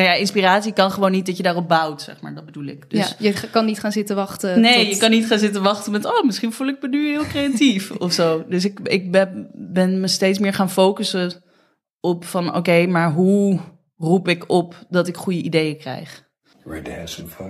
nou ja, inspiratie kan gewoon niet dat je daarop bouwt, zeg maar. Dat bedoel ik. Dus, ja, je kan niet gaan zitten wachten. Nee, tot- je kan niet gaan zitten wachten met, oh, misschien voel ik me nu heel creatief of zo. Dus ik, ik ben, ben me steeds meer gaan focussen op van, oké, maar hoe roep ik op dat ik goede ideeën krijg? Ready to have some fun?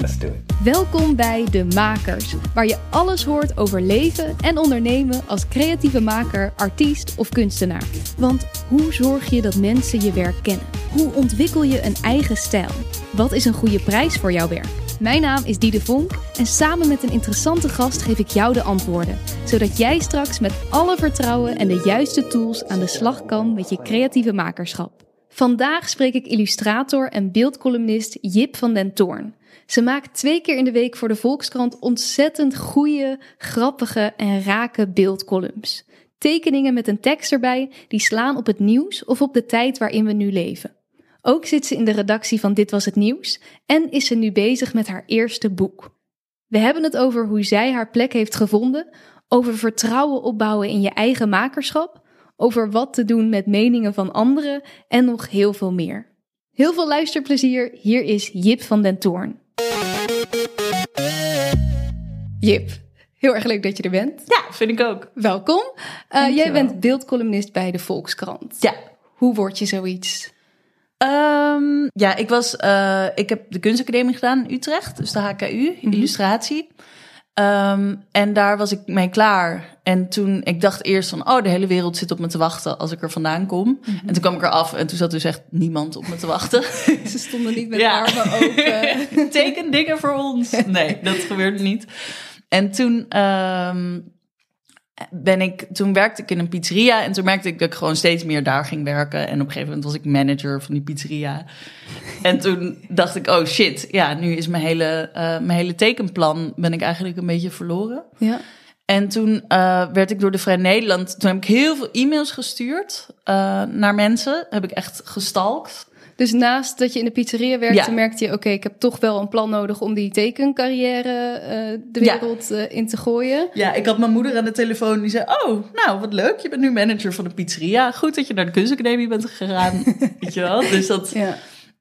Let's do it. Welkom bij De Makers, waar je alles hoort over leven en ondernemen als creatieve maker, artiest of kunstenaar. Want hoe zorg je dat mensen je werk kennen? Hoe ontwikkel je een eigen stijl? Wat is een goede prijs voor jouw werk? Mijn naam is Diede Vonk en samen met een interessante gast geef ik jou de antwoorden, zodat jij straks met alle vertrouwen en de juiste tools aan de slag kan met je creatieve makerschap. Vandaag spreek ik illustrator en beeldcolumnist Jip van den Toorn. Ze maakt twee keer in de week voor de Volkskrant ontzettend goede, grappige en rake beeldcolumns. Tekeningen met een tekst erbij die slaan op het nieuws of op de tijd waarin we nu leven. Ook zit ze in de redactie van Dit Was Het Nieuws en is ze nu bezig met haar eerste boek. We hebben het over hoe zij haar plek heeft gevonden, over vertrouwen opbouwen in je eigen makerschap, over wat te doen met meningen van anderen en nog heel veel meer. Heel veel luisterplezier, hier is Jip van den Toorn. Jip, heel erg leuk dat je er bent. Ja, vind ik ook. Welkom. Uh, jij bent beeldcolumnist bij de Volkskrant. Ja. Hoe word je zoiets? Ehm, ja, ik, was, eh, ik heb de kunstacademie gedaan in Utrecht, dus de HKU, illustratie. Ehm, en daar was ik mee klaar. En toen, ik dacht eerst van, oh, de hele wereld zit op me te wachten als ik er vandaan kom. En toen kwam ik eraf en toen zat dus echt niemand op me te wachten. Ze stonden niet met Ja. armen open. Teken dingen voor ons. Nee, dat gebeurde niet. En toen ehm, ben ik, toen werkte ik in een pizzeria en toen merkte ik dat ik gewoon steeds meer daar ging werken. En op een gegeven moment was ik manager van die pizzeria. En toen dacht ik, oh shit, ja, nu is mijn hele, eh, mijn hele tekenplan ben ik eigenlijk een beetje verloren. ja. En toen eh, werd ik door de Vrij Nederland, toen heb ik heel veel e-mails gestuurd eh, naar mensen. Heb ik echt gestalkt. Dus naast dat je in de pizzeria werkte, Ja. merkte je... oké, ik heb toch wel een plan nodig om die tekencarrière eh, de Ja. wereld eh, in te gooien. Ja, ik had mijn moeder aan de telefoon die zei: Oh, nou wat leuk, je bent nu manager van de pizzeria. Goed dat je naar de kunstacademie bent gegaan. Weet je wel? Dus dat. Ja.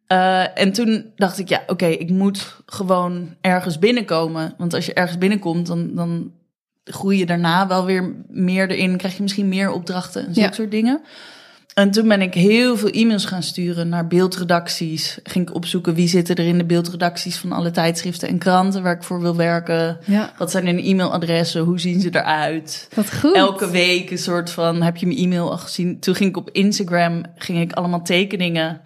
eh, en toen dacht ik: Ja, oké, ik moet gewoon ergens binnenkomen. Want als je ergens binnenkomt, dan, dan groei je daarna wel weer meer erin. Krijg je misschien meer opdrachten en zulke Ja. soort dingen. En toen ben ik heel veel e-mails gaan sturen naar beeldredacties. Ging ik opzoeken wie zitten er in de beeldredacties van alle tijdschriften en kranten waar ik voor wil werken. ja, Wat zijn hun e-mailadressen? Hoe zien ze eruit? wat goed. Elke week een soort van, heb je mijn e-mail al gezien? Toen ging ik op Instagram, ging ik allemaal tekeningen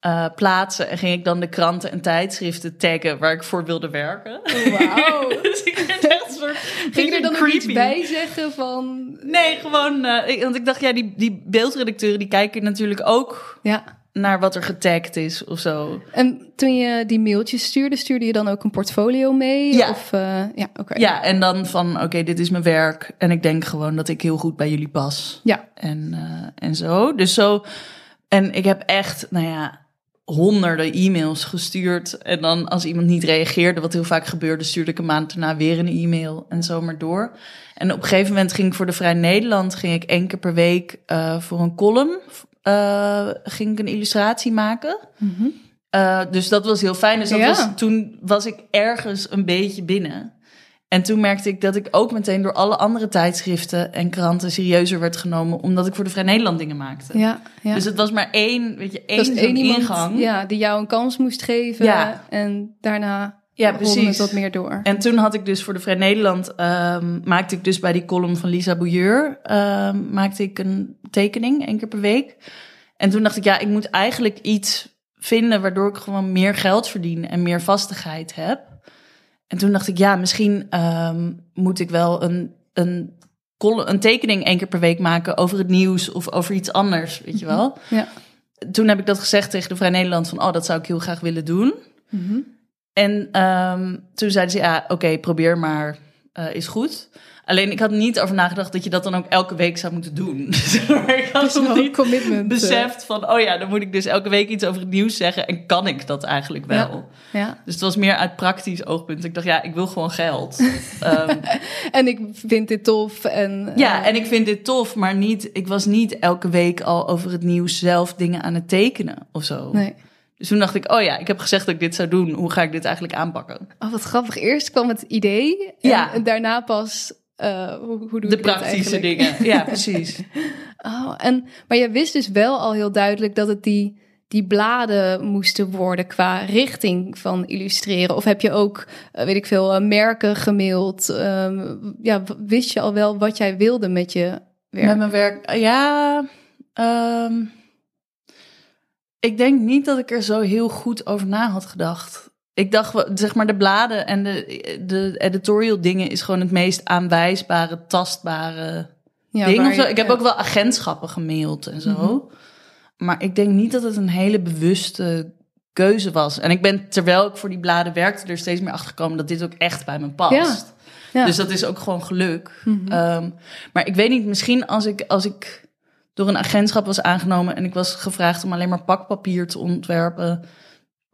eh, plaatsen. En ging ik dan de kranten en tijdschriften taggen waar ik voor wilde werken. Wauw. dus ik werd echt een soort Ging je er dan ook iets bij zeggen van... Nee, gewoon, eh, ik- want ik dacht, ja, die, die beeldredacteuren die kijken natuurlijk ook Ja. naar wat er getagd is of zo. En toen je die mailtjes stuurde, stuurde je dan ook een portfolio mee? Ja. Of, eh, ja, oké. Ja, en dan van, oké, dit is mijn werk. En ik denk gewoon dat ik heel goed bij jullie pas. Ja. En, eh, en zo. Dus zo. En ik heb echt, nou ja, honderden e-mails gestuurd. En dan als iemand niet reageerde, wat heel vaak gebeurde, stuurde ik een maand daarna weer een e-mail en zo maar door. En op een gegeven moment ging ik voor de Vrij Nederland, ging ik één keer per week eh, voor een column, eh, ging ik een illustratie maken. Eh, dus dat was heel fijn. Dus dat Ja. was, toen was ik ergens een beetje binnen. En toen merkte ik dat ik ook meteen door alle andere tijdschriften en kranten serieuzer werd genomen, omdat ik voor de Vrij Nederland dingen maakte. Ja, ja. Dus het was maar één, weet je, één, iemand ingang. ja, die jou een kans moest geven. Ja. En daarna Ja, rolde het precies. wat meer door. En toen had ik dus voor de Vrij Nederland, ehm, maakte ik dus bij die column van Lisa Bouilleur, ehm, maakte ik een tekening, één keer per week. En toen dacht ik, ja, ik moet eigenlijk iets vinden waardoor ik gewoon meer geld verdien en meer vastigheid heb. En toen dacht ik, ja, misschien ehm, moet ik wel een, een, een tekening één keer per week maken over het nieuws of over iets anders, weet je wel. Ja. Toen heb ik dat gezegd tegen de Vrij Nederland van, oh, dat zou ik heel graag willen doen. En ehm, toen zeiden ze, ja, oké, probeer maar, eh, is goed. Alleen ik had niet over nagedacht dat je dat dan ook elke week zou moeten doen. maar ik had Dus nog niet commitment. eh. beseft van, oh ja, dan moet ik dus elke week iets over het nieuws zeggen. En kan ik dat eigenlijk wel? Ja. Dus het was meer uit praktisch oogpunt. Ik dacht, ja, ik wil gewoon geld. Ehm, En ik vind dit tof. En, ja, eh, en ik vind dit tof, maar niet, ik was niet elke week al over het nieuws zelf dingen aan het tekenen of zo. Nee. Dus toen dacht ik, oh ja, ik heb gezegd dat ik dit zou doen. Hoe ga ik dit eigenlijk aanpakken? Oh, wat grappig. Eerst kwam het idee. En, Ja. en daarna pas. Eh, hoe, hoe doe De praktische dingen. Ja, precies. Oh, en, maar je wist dus wel al heel duidelijk dat het die, die bladen moesten worden qua richting van illustreren. Of heb je ook, eh, weet ik veel, eh, merken gemaild? Ehm, ja, wist je al wel wat jij wilde met je werk? Met mijn werk, ja. ehm, ik denk niet dat ik er zo heel goed over na had gedacht. Ik dacht, zeg maar, de bladen en de, de editorial dingen is gewoon het meest aanwijsbare, tastbare ja, ding. waar Of zo. je- Ik heb ja. ook wel agentschappen gemaild en zo. Mhm. Maar ik denk niet dat het een hele bewuste keuze was. En ik ben, terwijl ik voor die bladen werkte, er steeds meer achter gekomen dat dit ook echt bij me past. Ja. Ja. Dus dat is ook gewoon geluk. Mhm. Ehm, maar ik weet niet, misschien als ik, als ik door een agentschap was aangenomen en ik was gevraagd om alleen maar pakpapier te ontwerpen,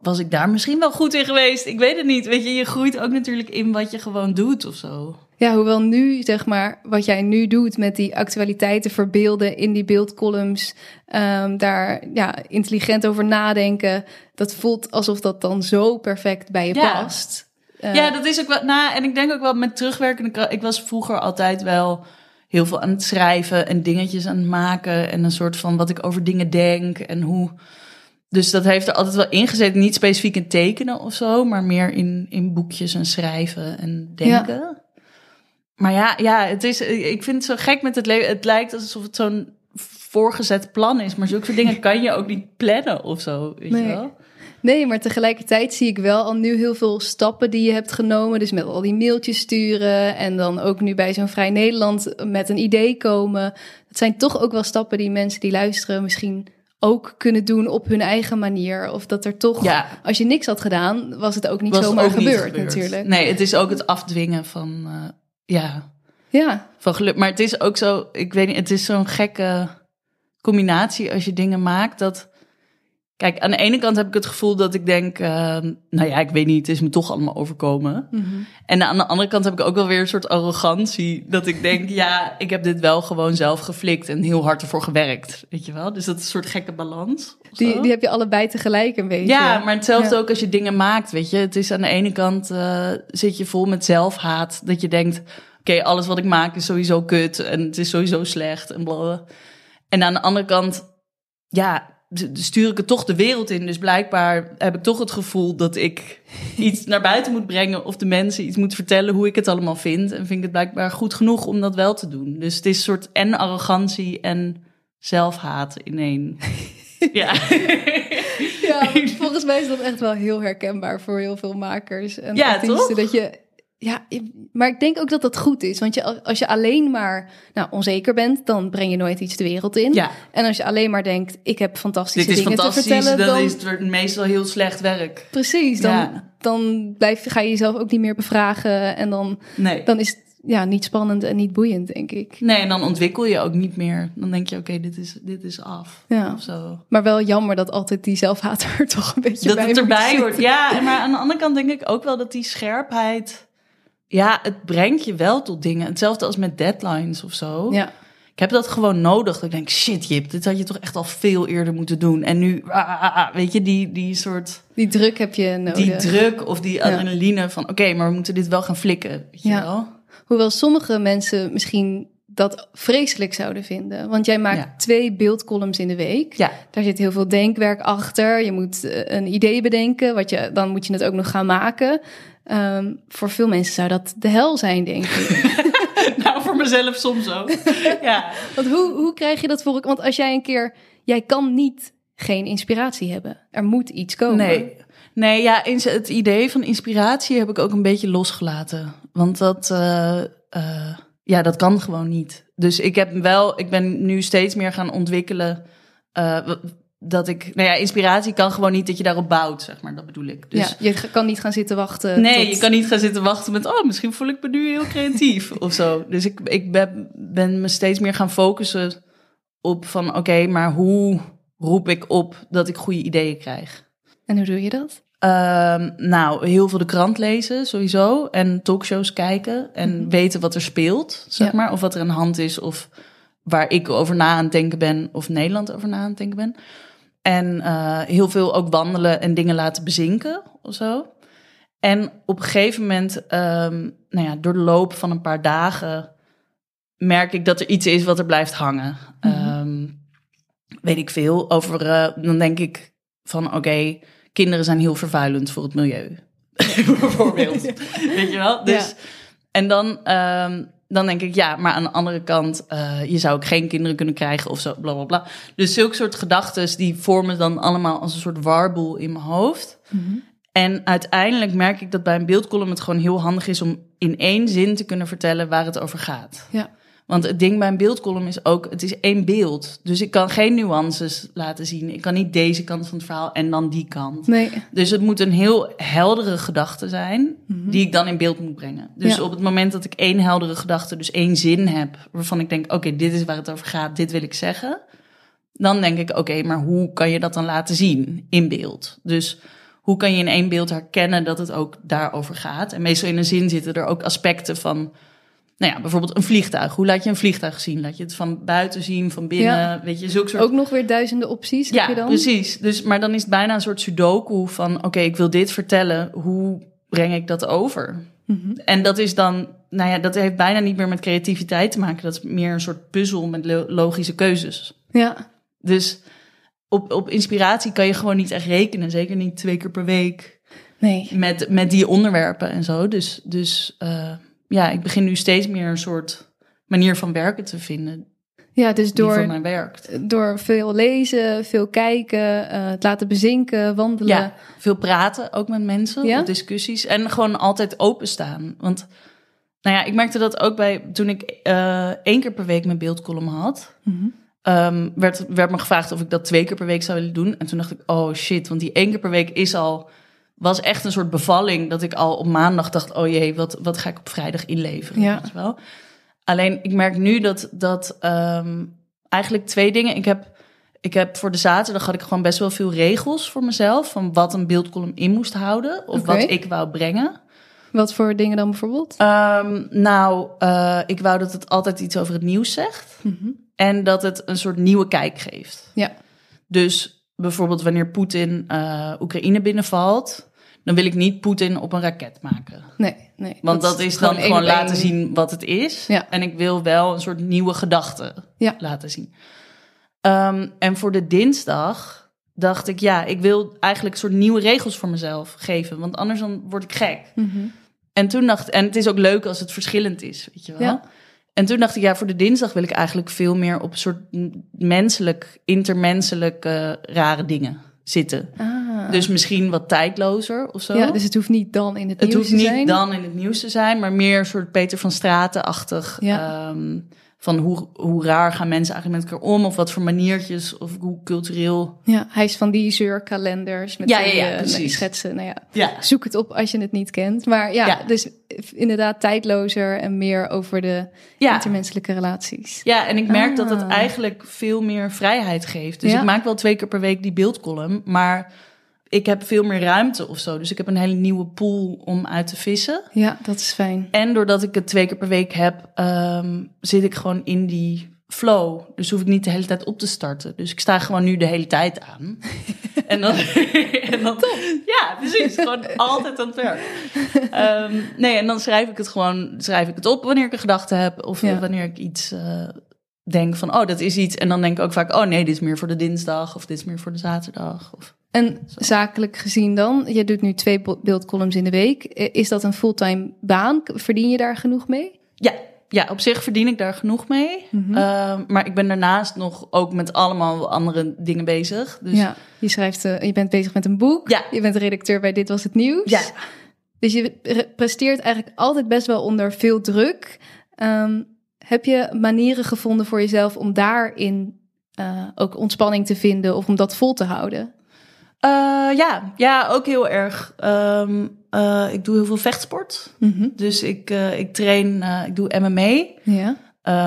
was ik daar misschien wel goed in geweest. Ik weet het niet. Weet je, je groeit ook natuurlijk in wat je gewoon doet of zo. Ja, hoewel nu, zeg maar, wat jij nu doet met die actualiteiten verbeelden in die beeldcolumns, ehm, daar ja, intelligent over nadenken, dat voelt alsof dat dan zo perfect bij je Ja. past. Eh, Ja, dat is ook wel. Nou, en ik denk ook wel met terugwerkende kracht. Ik was vroeger altijd wel heel veel aan het schrijven en dingetjes aan het maken. En een soort van wat ik over dingen denk en hoe. Dus dat heeft er altijd wel ingezet. Niet specifiek in tekenen of zo, maar meer in, in boekjes en schrijven en denken. Maar ja, ja, het is, ik vind het zo gek met het leven. Het lijkt alsof het zo'n voorgezet plan is. Maar zulke soort dingen kan je ook niet plannen of zo. Weet Nee. je wel? Nee, maar tegelijkertijd zie ik wel al nu heel veel stappen die je hebt genomen. Dus met al die mailtjes sturen en dan ook nu bij zo'n Vrij Nederland met een idee komen. Dat zijn toch ook wel stappen die mensen die luisteren misschien ook kunnen doen op hun eigen manier. Of dat er toch, Ja. als je niks had gedaan, was het ook niet Was zomaar ook niet gebeurd, natuurlijk. Nee, het is ook het afdwingen van, eh, ja, Ja, van geluk. Maar het is ook zo, ik weet niet, het is zo'n gekke combinatie als je dingen maakt dat... Kijk, aan de ene kant heb ik het gevoel dat ik denk, eh, nou ja, ik weet niet, het is me toch allemaal overkomen. Mhm. En aan de andere kant heb ik ook wel weer een soort arrogantie. Dat ik denk, ja, ik heb dit wel gewoon zelf geflikt en heel hard ervoor gewerkt. Weet je wel? Dus dat is een soort gekke balans. die, die heb je allebei tegelijk een beetje. Ja, maar hetzelfde Ja. ook als je dingen maakt, weet je. Het is aan de ene kant eh, zit je vol met zelfhaat. Dat je denkt, oké, alles wat ik maak is sowieso kut. En het is sowieso slecht en bla. En aan de andere kant, ja, stuur ik het toch de wereld in. Dus blijkbaar heb ik toch het gevoel dat ik iets naar buiten moet brengen. Of de mensen iets moet vertellen hoe ik het allemaal vind. En vind ik het blijkbaar goed genoeg om dat wel te doen. Dus het is een soort en arrogantie en zelfhaat in één. ja. Ja, volgens mij is dat echt wel heel herkenbaar voor heel veel makers en Ja, artiesten. toch? Dat je, ja, maar ik denk ook dat dat goed is. Want je, als je alleen maar nou, onzeker bent, dan breng je nooit iets de wereld in. ja. En als je alleen maar denkt, ik heb fantastische Dit is dingen fantastisch, te vertellen, dan dan, is het meestal heel slecht werk. precies, dan, Ja. dan blijf, ga je jezelf ook niet meer bevragen. En dan, Nee. dan is het ja, niet spannend en niet boeiend, denk ik. nee, en dan ontwikkel je ook niet meer. Dan denk je, oké, dit, is, dit is af. Ja. Of zo. Maar wel jammer dat altijd die zelfhaat er toch een beetje Dat bij het erbij zitten. hoort. Ja, maar aan de andere kant denk ik ook wel dat die scherpheid... Ja, het brengt je wel tot dingen. Hetzelfde als met deadlines of zo. Ja. Ik heb dat gewoon nodig. Dat ik denk, shit Jip, dit had je toch echt al veel eerder moeten doen. En nu, ah, ah, ah, weet je, die, die soort... Die druk heb je nodig. Die druk of die adrenaline van... Oké, maar we moeten dit wel gaan flikken. Weet je Ja. wel? Hoewel sommige mensen misschien dat vreselijk zouden vinden. Want jij maakt Ja. twee beeldcolumns in de week. Ja. Daar zit heel veel denkwerk achter. Je moet eh, een idee bedenken. Wat je, dan moet je het ook nog gaan maken. Ehm, voor veel mensen zou dat de hel zijn, denk ik. Nou, voor mezelf soms ook. ja. Want hoe, hoe krijg je dat voor elkaar? Want als jij een keer... Jij kan niet geen inspiratie hebben. Er moet iets komen. Nee. Nee, ja, het idee van inspiratie heb ik ook een beetje losgelaten. Want dat, eh, eh, ja, dat kan gewoon niet. Dus ik heb wel, ik ben nu steeds meer gaan ontwikkelen. eh, dat ik, nou ja, inspiratie kan gewoon niet dat je daarop bouwt, zeg maar. Dat bedoel ik. Dus, ja, je kan niet gaan zitten wachten. Nee, tot- je kan niet gaan zitten wachten met, oh, misschien voel ik me nu heel creatief of zo. Dus ik, ik ben, ben me steeds meer gaan focussen op van, oké, maar hoe roep ik op dat ik goede ideeën krijg? En hoe doe je dat? Ehm, nou, heel veel de krant lezen sowieso. En talkshows kijken. En weten wat er speelt, zeg Ja. maar. Of wat er aan de hand is. Of waar ik over na aan het denken ben. Of Nederland over na aan het denken ben. En eh, heel veel ook wandelen en dingen laten bezinken of zo. En op een gegeven moment, ehm, nou ja, door de loop van een paar dagen... merk ik dat er iets is wat er blijft hangen. Ehm, weet ik veel. Over, eh, dan denk ik van, oké, kinderen zijn heel vervuilend voor het milieu. Bijvoorbeeld. Weet je wel? Dus, Ja. En dan, ehm, dan denk ik, ja, maar aan de andere kant, eh, je zou ook geen kinderen kunnen krijgen of zo, bla bla bla. Dus zulke soort gedachten, die vormen dan allemaal als een soort warboel in mijn hoofd. En uiteindelijk merk ik dat bij een beeldcolumn het gewoon heel handig is om in één zin te kunnen vertellen waar het over gaat. Ja. Want het ding bij een beeldcolumn is ook, het is één beeld. Dus ik kan geen nuances laten zien. Ik kan niet deze kant van het verhaal en dan die kant. Nee. Dus het moet een heel heldere gedachte zijn, Mhm. die ik dan in beeld moet brengen. Dus Ja. op het moment dat ik één heldere gedachte, dus één zin heb, waarvan ik denk, oké, dit is waar het over gaat, dit wil ik zeggen. Dan denk ik, oké, maar hoe kan je dat dan laten zien in beeld? Dus hoe kan je in één beeld herkennen dat het ook daarover gaat? En meestal in een zin zitten er ook aspecten van, nou ja, bijvoorbeeld een vliegtuig. Hoe laat je een vliegtuig zien? Laat je het van buiten zien, van binnen? Ja. Weet je, zulke soort Ook nog weer duizenden opties heb ja, je dan? precies. Dus, maar dan is het bijna een soort sudoku van... oké, ik wil dit vertellen, hoe breng ik dat over? Mhm. En dat is dan... Nou ja, dat heeft bijna niet meer met creativiteit te maken. Dat is meer een soort puzzel met lo- logische keuzes. Ja. Dus op, op inspiratie kan je gewoon niet echt rekenen. Zeker niet twee keer per week Nee. met, met die onderwerpen en zo. Dus, dus eh, ja, ik begin nu steeds meer een soort manier van werken te vinden... Ja, dus voor door, mij werkt. door veel lezen, veel kijken, eh, het laten bezinken, wandelen. Ja, veel praten ook met mensen, Ja? op discussies. En gewoon altijd openstaan. Want nou ja, ik merkte dat ook bij toen ik eh, één keer per week mijn beeldcolumn had. Mhm. ehm, werd, werd me gevraagd of ik dat twee keer per week zou willen doen. En toen dacht ik, oh shit, want die één keer per week is al... was echt een soort bevalling dat ik al op maandag dacht... oh jee, wat, wat ga ik op vrijdag inleveren? Ja. wel? Alleen ik merk nu dat, dat ehm, eigenlijk twee dingen... Ik heb, ik heb voor de zaterdag had ik gewoon best wel veel regels voor mezelf... van wat een beeldcolumn in moest houden of wat ik wou brengen. Wat voor dingen dan bijvoorbeeld? Ehm, nou, eh, ik wou dat het altijd iets over het nieuws zegt... Mhm. en dat het een soort nieuwe kijk geeft. Ja. Dus bijvoorbeeld wanneer Poetin eh, Oekraïne binnenvalt, dan wil ik niet Poetin op een raket maken. Nee, nee. Want dat, is dan gewoon laten zien wat het is. Ja. En ik wil wel een soort nieuwe gedachte Ja. laten zien. Ehm, en voor de dinsdag dacht ik, ja, ik wil eigenlijk een soort nieuwe regels voor mezelf geven. Want anders dan word ik gek. Mhm. En toen dacht en het is ook leuk als het verschillend is, weet je wel. Ja. En toen dacht ik, ja, voor de dinsdag wil ik eigenlijk veel meer op een soort menselijk, intermenselijk eh, rare dingen zitten. Ah. Dus misschien wat tijdlozer of zo. ja, dus het hoeft niet dan in het, het nieuws hoeft te niet zijn. dan in het nieuws te zijn, maar meer een soort Peter van Straten-achtig. Ja. ehm, van hoe, hoe raar gaan mensen eigenlijk met elkaar om? Of wat voor maniertjes, of hoe cultureel. Ja, hij is van die zeurkalenders met Ja, ja, die, ja, eh, precies. schetsen. Nou ja, Ja, zoek het op als je het niet kent. Maar ja, Ja. dus inderdaad tijdlozer en meer over de ja. intermenselijke relaties. Ja, en ik merk dat het Ah. eigenlijk veel meer vrijheid geeft. Dus Ja. ik maak wel twee keer per week die beeldcolumn, maar ik heb veel meer ruimte of zo. Dus ik heb een hele nieuwe pool om uit te vissen. Ja, dat is fijn. En doordat ik het twee keer per week heb, ehm, zit ik gewoon in die flow. Dus hoef ik niet de hele tijd op te starten. Dus ik sta gewoon nu de hele tijd aan. en dan, en dan ja, precies. Gewoon altijd aan het werk. Ehm, nee, en dan schrijf ik het gewoon, schrijf ik het op wanneer ik een gedachte heb of Ja. wanneer ik iets eh, denk van, oh, dat is iets. En dan denk ik ook vaak, oh nee, dit is meer voor de dinsdag of dit is meer voor de zaterdag. Of, En zakelijk gezien dan, je doet nu twee beeldcolumns in de week. Eh, Is dat een fulltime baan? Verdien je daar genoeg mee? Ja, ja, op zich verdien ik daar genoeg mee. Mhm. Ehm, maar ik ben daarnaast nog ook met allemaal andere dingen bezig. Dus ja, je schrijft, eh, je bent bezig met een boek. Ja. Je bent redacteur bij Dit Was Het Nieuws. Ja. Dus je re- presteert eigenlijk altijd best wel onder veel druk. Ehm, heb je manieren gevonden voor jezelf om daarin eh, ook ontspanning te vinden of om dat vol te houden? Uh, ja. ja, ook heel erg. Um, uh, ik doe heel veel vechtsport. Mm -hmm. Dus ik, uh, ik train, ik doe MMA. Ja.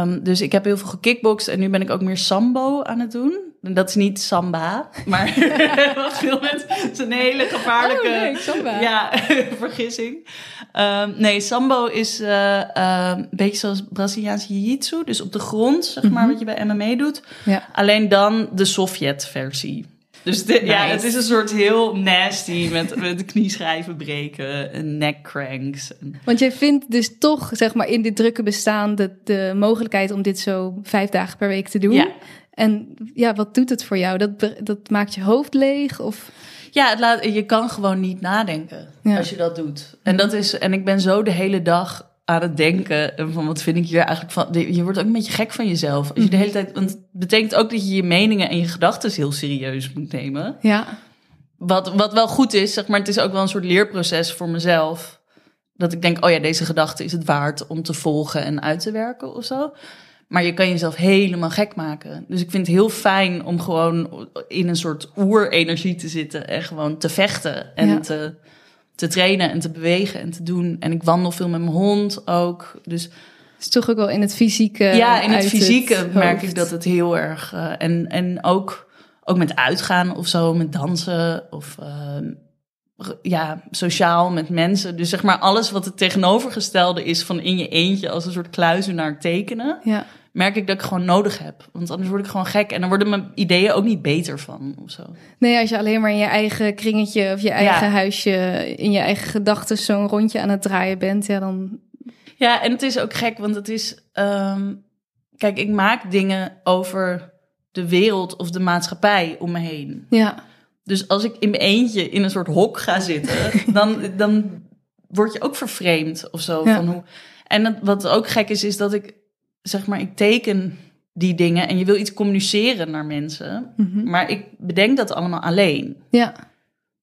Um, dus ik heb heel veel gekickboxd en nu ben ik ook meer sambo aan het doen. En dat is niet samba, maar veel mensen. Het is een hele gevaarlijke oh, nee, samba. Ja, vergissing. Um, nee, sambo is een beetje zoals Braziliaans jiu-jitsu. Dus op de grond, zeg maar, mm -hmm. wat je bij MMA doet. Ja. Alleen dan de Sovjet-versie. Dus de, nice. ja, het is een soort heel nasty met, met knieschijven breken en neckcranks. Want jij vindt dus toch, zeg maar, in dit drukke bestaan de, de mogelijkheid om dit zo vijf dagen per week te doen. Ja. En ja, wat doet het voor jou? Dat, dat maakt je hoofd leeg? Of? Ja, het laat, je kan gewoon niet nadenken ja. als je dat doet. En, dat is, en ik ben zo de hele dag aan het denken en van wat vind ik hier eigenlijk van. Je wordt ook een beetje gek van jezelf. Als je de hele tijd, want het betekent ook dat je je meningen en je gedachten heel serieus moet nemen. Ja. Wat, wat wel goed is, zeg maar, het is ook wel een soort leerproces voor mezelf. Dat ik denk, oh ja, deze gedachte is het waard om te volgen en uit te werken of zo. Maar je kan jezelf helemaal gek maken. Dus ik vind het heel fijn om gewoon in een soort oerenergie te zitten en gewoon te vechten en ja. te, te trainen en te bewegen en te doen. En ik wandel veel met mijn hond ook. Dus het is toch ook wel in het fysieke. Ja, in het fysieke het merk ik dat het heel erg. Uh, en, en ook, ook met uitgaan of zo, met dansen of uh, ja, sociaal met mensen. Dus zeg maar alles wat het tegenovergestelde is van in je eentje als een soort kluizenaar tekenen. Ja. Merk ik dat ik gewoon nodig heb. Want anders word ik gewoon gek. En dan worden mijn ideeën ook niet beter van of zo. Nee, als je alleen maar in je eigen kringetje of je eigen ja. huisje, in je eigen gedachten zo'n rondje aan het draaien bent, ja, dan. Ja, en het is ook gek, want het is. Um, kijk, ik maak dingen over de wereld of de maatschappij om me heen. Ja. Dus als ik in mijn eentje in een soort hok ga zitten, dan, dan word je ook vervreemd of zo. Ja. Van hoe... En wat ook gek is, is dat ik zeg maar, ik teken die dingen en je wil iets communiceren naar mensen, Mhm. maar ik bedenk dat allemaal alleen. Ja.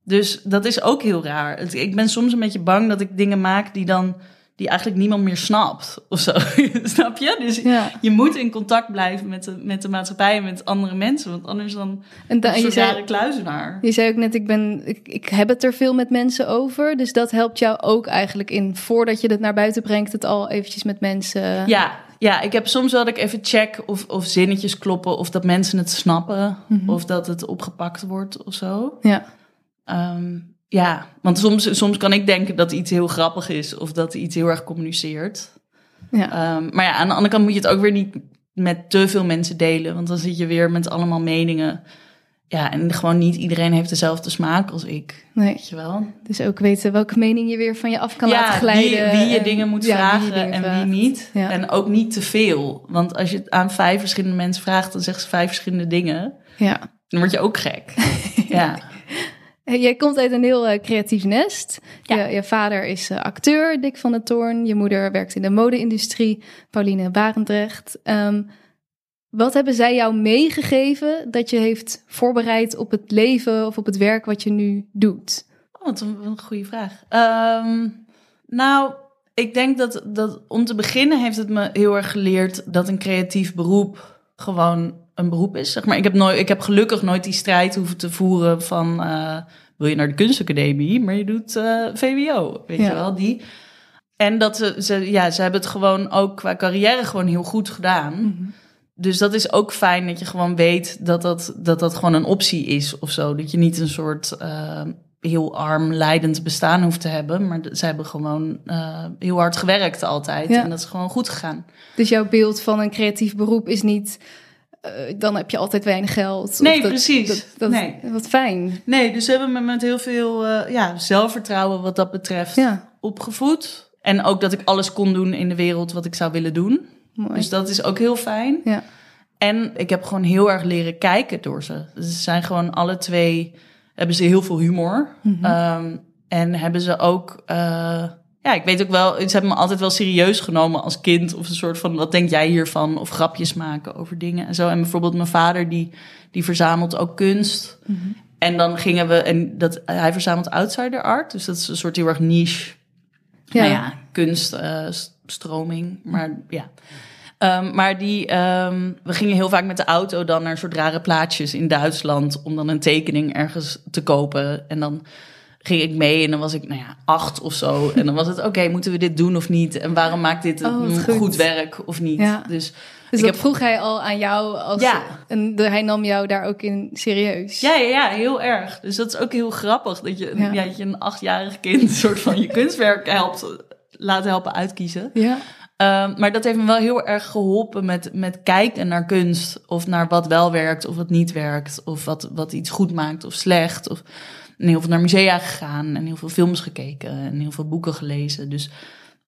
Dus dat is ook heel raar. Ik ben soms een beetje bang dat ik dingen maak die dan die eigenlijk niemand meer snapt of zo. Snap je? Dus ja. je moet in contact blijven met de, met de maatschappij en met andere mensen, want anders dan en da, je zei, rare kluizenaar. Je zei ook net, ik, ben, ik, ik heb het er veel met mensen over, dus dat helpt jou ook eigenlijk in, voordat je het naar buiten brengt, het al eventjes met mensen... Ja, ja, ik heb soms wel dat ik even check of, of zinnetjes kloppen, of dat mensen het snappen, Mhm. of dat het opgepakt wordt of zo. Ja. Um, ja, want soms, soms kan ik denken dat iets heel grappig is of dat iets heel erg communiceert. Ja. Um, maar ja, aan de andere kant moet je het ook weer niet met te veel mensen delen, want dan zit je weer met allemaal meningen. Ja, en gewoon niet iedereen heeft dezelfde smaak als ik. Nee. Weet je wel? Dus ook weten welke mening je weer van je af kan ja, laten glijden. Wie, wie je en, dingen moet ja, vragen wie dingen en vraagt. wie niet. Ja. En ook niet te veel. Want als je het aan vijf verschillende mensen vraagt, dan zeggen ze vijf verschillende dingen. Ja. Dan word je ook gek. ja. Jij komt uit een heel uh, creatief nest. Ja. Je, je, vader is uh, acteur, Dick van der Toorn. Je moeder werkt in de mode-industrie, Pauline Barendrecht. Um, wat hebben zij jou meegegeven dat je heeft voorbereid op het leven of op het werk wat je nu doet? Oh, wat een, een goede vraag. Um, nou, ik denk dat, dat om te beginnen heeft het me heel erg geleerd dat een creatief beroep gewoon een beroep is. Zeg maar. ik, heb nooit, ik heb gelukkig nooit die strijd hoeven te voeren van uh, wil je naar de kunstacademie, maar je doet uh, VWO, weet Ja. je wel, die. En dat ze, ze, ja, ze hebben het gewoon ook qua carrière gewoon heel goed gedaan. Mm-hmm. Dus dat is ook fijn dat je gewoon weet dat dat, dat, dat gewoon een optie is of zo. Dat je niet een soort uh, heel arm, leidend bestaan hoeft te hebben. Maar ze hebben gewoon uh, heel hard gewerkt altijd. Ja. En dat is gewoon goed gegaan. Dus jouw beeld van een creatief beroep is niet... Uh, dan heb je altijd weinig geld. Nee, dat, precies. Dat, dat, nee. Wat fijn. Nee, dus ze hebben me met heel veel ja, zelfvertrouwen wat dat betreft ja. opgevoed. En ook dat ik alles kon doen in de wereld wat ik zou willen doen. Mooi. Dus dat is ook heel fijn. Ja. En ik heb gewoon heel erg leren kijken door ze. Dus ze zijn gewoon alle twee, hebben ze heel veel humor. Mhm. Um, en hebben ze ook, uh, ja, ik weet ook wel, ze hebben me altijd wel serieus genomen als kind. Of een soort van, wat denk jij hiervan? Of grapjes maken over dingen en zo. En bijvoorbeeld mijn vader, die, die verzamelt ook kunst. Mhm. En dan gingen we, en dat, hij verzamelt outsider art. Dus dat is een soort heel erg niche, Ja. nou ja, kunststroming. Uh, maar ja. Ehm, maar die, ehm, we gingen heel vaak met de auto dan naar soort rare plaatsjes in Duitsland om dan een tekening ergens te kopen. En dan ging ik mee en dan was ik, nou ja, acht of zo. En dan was het, oké, moeten we dit doen of niet? En waarom maakt dit Oh, een goed. goed. werk of niet? Ja. Dus Dus Ik heb- vroeg hij al aan jou. Als, Ja. En hij nam jou daar ook in serieus. ja, ja, ja, heel erg. Dus dat is ook heel grappig dat je, Ja. ja. dat je een achtjarig kind soort van je kunstwerk helpt laten helpen uitkiezen. Ja. Ehm, maar dat heeft me wel heel erg geholpen met, met kijken naar kunst. Of naar wat wel werkt of wat niet werkt. Of wat, wat iets goed maakt of slecht. Of en heel veel naar musea gegaan en heel veel films gekeken en heel veel boeken gelezen. Dus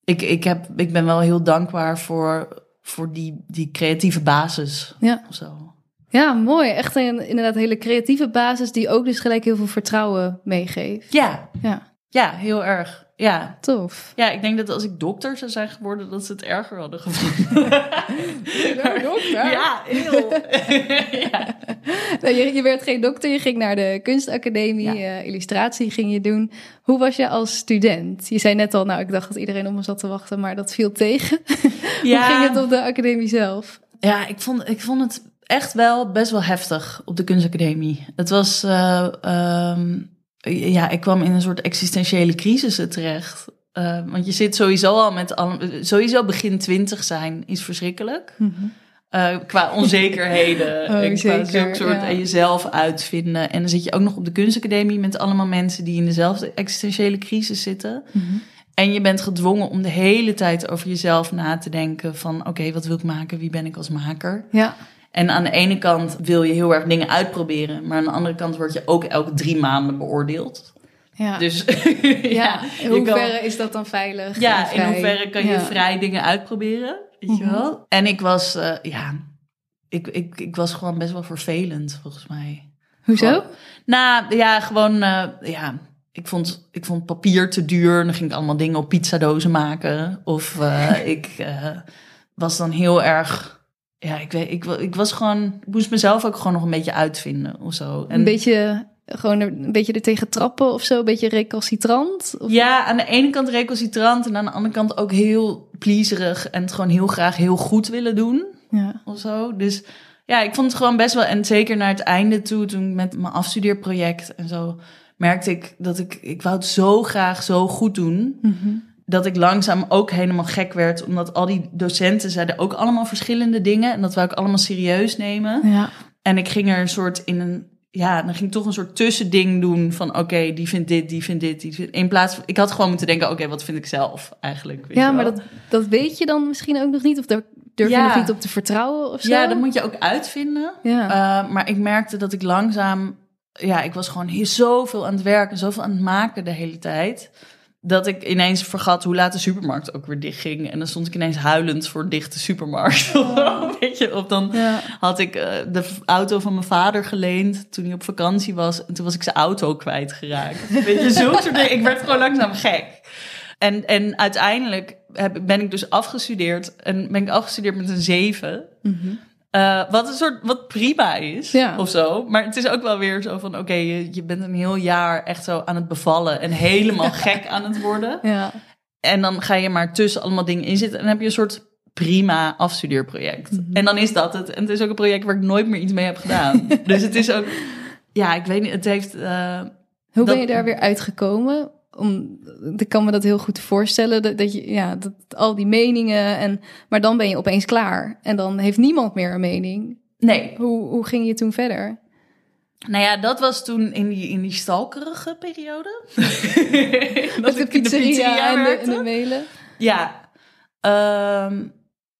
ik, ik, heb, ik ben wel heel dankbaar voor, voor die, die creatieve basis Ja. zo. ja, mooi. Echt een inderdaad hele creatieve basis die ook dus gelijk heel veel vertrouwen meegeeft. Ja, Ja, ja, heel erg. Ja. tof. ja, ik denk dat als ik dokter zou zijn geworden, dat ze het erger hadden gevonden. dokter? Ja, heel. ja. Nou, je, je werd geen dokter, je ging naar de kunstacademie, Ja. eh, illustratie ging je doen. Hoe was je als student? Je zei net al, nou, ik dacht dat iedereen op me zat te wachten, maar dat viel tegen. Hoe ging het op de academie zelf? Ja, ik vond, ik vond het echt wel best wel heftig op de kunstacademie. Het was, eh, ehm, ja, ik kwam in een soort existentiële crisis terecht. Eh, want je zit sowieso al met, alle, sowieso begin twintig zijn is verschrikkelijk. Eh, qua onzekerheden Oh, en qua zulke soort ja. en jezelf uitvinden. En dan zit je ook nog op de kunstacademie met allemaal mensen die in dezelfde existentiële crisis zitten. En je bent gedwongen om de hele tijd over jezelf na te denken van oké, wat wil ik maken? Wie ben ik als maker? Ja, En aan de ene kant wil je heel erg dingen uitproberen, maar aan de andere kant word je ook elke drie maanden beoordeeld. ja. Dus ja. in kan- hoeverre is dat dan veilig? ja, in hoeverre kan je Ja. vrij dingen uitproberen, weet je Mhm. wel? En ik was, eh, ja, ik, ik, ik was gewoon best wel vervelend volgens mij. Hoezo? Gewoon- Nou ja, gewoon, eh, ja, ik vond, ik vond papier te duur. En dan ging ik allemaal dingen op pizzadozen maken. Of eh, ik was dan heel erg, ja, ik weet, ik, ik was gewoon, ik moest mezelf ook gewoon nog een beetje uitvinden of zo. En Een beetje, gewoon een beetje er tegen trappen of zo, een beetje recalcitrant? Of... ja, aan de ene kant recalcitrant en aan de andere kant ook heel pleaserig en het gewoon heel graag heel goed willen doen. Ja. of zo. Dus ja, ik vond het gewoon best wel. En zeker naar het einde toe, toen met mijn afstudeerproject en zo, merkte ik dat ik, ik wou het zo graag zo goed doen. Mhm. Dat ik langzaam ook helemaal gek werd, omdat al die docenten zeiden ook allemaal verschillende dingen. En dat wou ik allemaal serieus nemen. ja. En ik ging er een soort in een. Ja, dan ging ik toch een soort tussending doen van oké, die vindt dit, die vindt dit, die vindt... In plaats van, ik had gewoon moeten denken, oké, wat vind ik zelf eigenlijk? weet Ja, maar dat, dat weet je dan misschien ook nog niet? Of daar durf je Ja. nog niet op te vertrouwen of zo? Ja, dat moet je ook uitvinden. Ja. Uh, maar ik merkte dat ik langzaam, ja, ik was gewoon hier zoveel aan het werken, zoveel aan het maken de hele tijd. Dat ik ineens vergat hoe laat de supermarkt ook weer dicht ging. En dan stond ik ineens huilend voor dichte supermarkt. Weet je, of dan Ja. had ik eh, de auto van mijn vader geleend toen hij op vakantie was. En toen was ik zijn auto kwijtgeraakt. Weet je, zulke soort dingen. Ik werd gewoon langzaam gek. En, en uiteindelijk heb, ben ik dus afgestudeerd. En ben ik afgestudeerd met een zeven. Mhm. Eh, wat een soort, wat prima is, Ja. of zo. Maar het is ook wel weer zo van, oké, je, je bent een heel jaar echt zo aan het bevallen en helemaal gek aan het worden. Ja. En dan ga je maar tussen allemaal dingen in zitten en dan heb je een soort prima afstudeerproject. Mhm. En dan is dat het. En het is ook een project waar ik nooit meer iets mee heb gedaan. dus het is ook, ja, ik weet niet, het heeft... eh, Hoe ben je daar weer uitgekomen? Om, ik kan me dat heel goed voorstellen, dat, dat je, ja, dat, al die meningen, en, maar dan ben je opeens klaar. En dan heeft niemand meer een mening. nee, Hoe, hoe ging je toen verder? nou ja, dat was toen in die, in die stalkerige periode. Met dat de ik in pizzeria en de, en de mailen? Ja, ehm,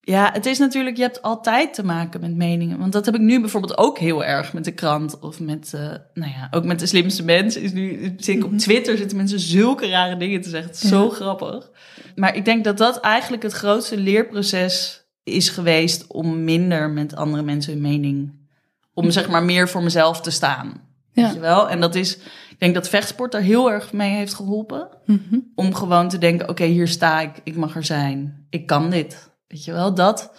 ja, het is natuurlijk, je hebt altijd te maken met meningen. Want dat heb ik nu bijvoorbeeld ook heel erg met de krant of met, eh, nou ja, ook met de slimste mensen. Is nu, zit ik op Twitter zitten mensen zulke rare dingen te zeggen. Zo grappig. Maar ik denk dat dat eigenlijk het grootste leerproces is geweest om minder met andere mensen hun mening, om zeg maar meer voor mezelf te staan. Ja. Weet je wel? En dat is, ik denk dat vechtsport daar heel erg mee heeft geholpen Mhm. om gewoon te denken: oké, hier sta ik, ik mag er zijn, ik kan dit. Weet je wel, dat.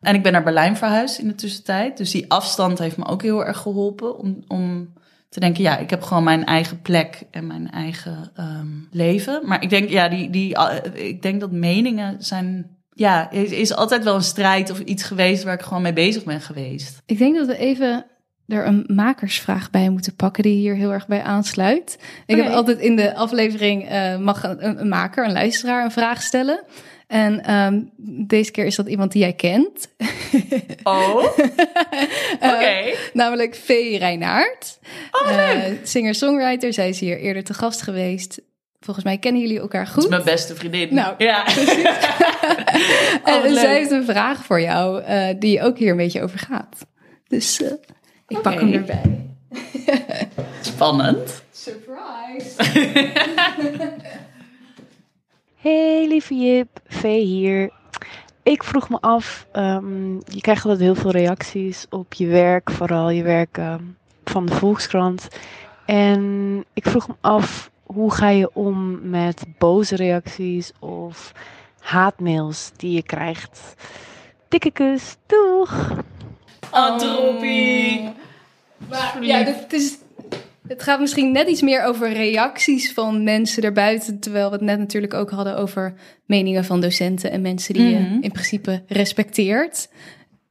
En ik ben naar Berlijn verhuisd in de tussentijd. Dus die afstand heeft me ook heel erg geholpen om, om te denken: ja, ik heb gewoon mijn eigen plek en mijn eigen ehm, leven. Maar ik denk, ja, die, die, eh, ik denk dat meningen zijn ja, is, is altijd wel een strijd of iets geweest waar ik gewoon mee bezig ben geweest. Ik denk dat we even er een makersvraag bij moeten pakken die hier heel erg bij aansluit. Ik heb altijd in de aflevering eh, mag een maker, een luisteraar, een vraag stellen. En ehm, deze keer is dat iemand die jij kent. Oh, oké. Eh, namelijk Vee Reinaert. Oh, Eh, Singer-songwriter. Zij is hier eerder te gast geweest. Volgens mij kennen jullie elkaar Dat is goed. mijn beste vriendin. Nou, ja. En Oh, wat leuk. zij heeft een vraag voor jou eh, die ook hier een beetje over gaat. Dus ik pak Oké. hem erbij. Spannend. Surprise! Hey lieve Jip, Vee hier. Ik vroeg me af, ehm, je krijgt altijd heel veel reacties op je werk, vooral je werk ehm, van de Volkskrant. En ik vroeg me af, hoe ga je om met boze reacties of haatmails die je krijgt? Dikke kus, doeg! Oh, droppie. Maar, Lief. ja, het, is, het gaat misschien net iets meer over reacties van mensen daarbuiten. Terwijl we het net natuurlijk ook hadden over meningen van docenten en mensen die Mhm. je in principe respecteert.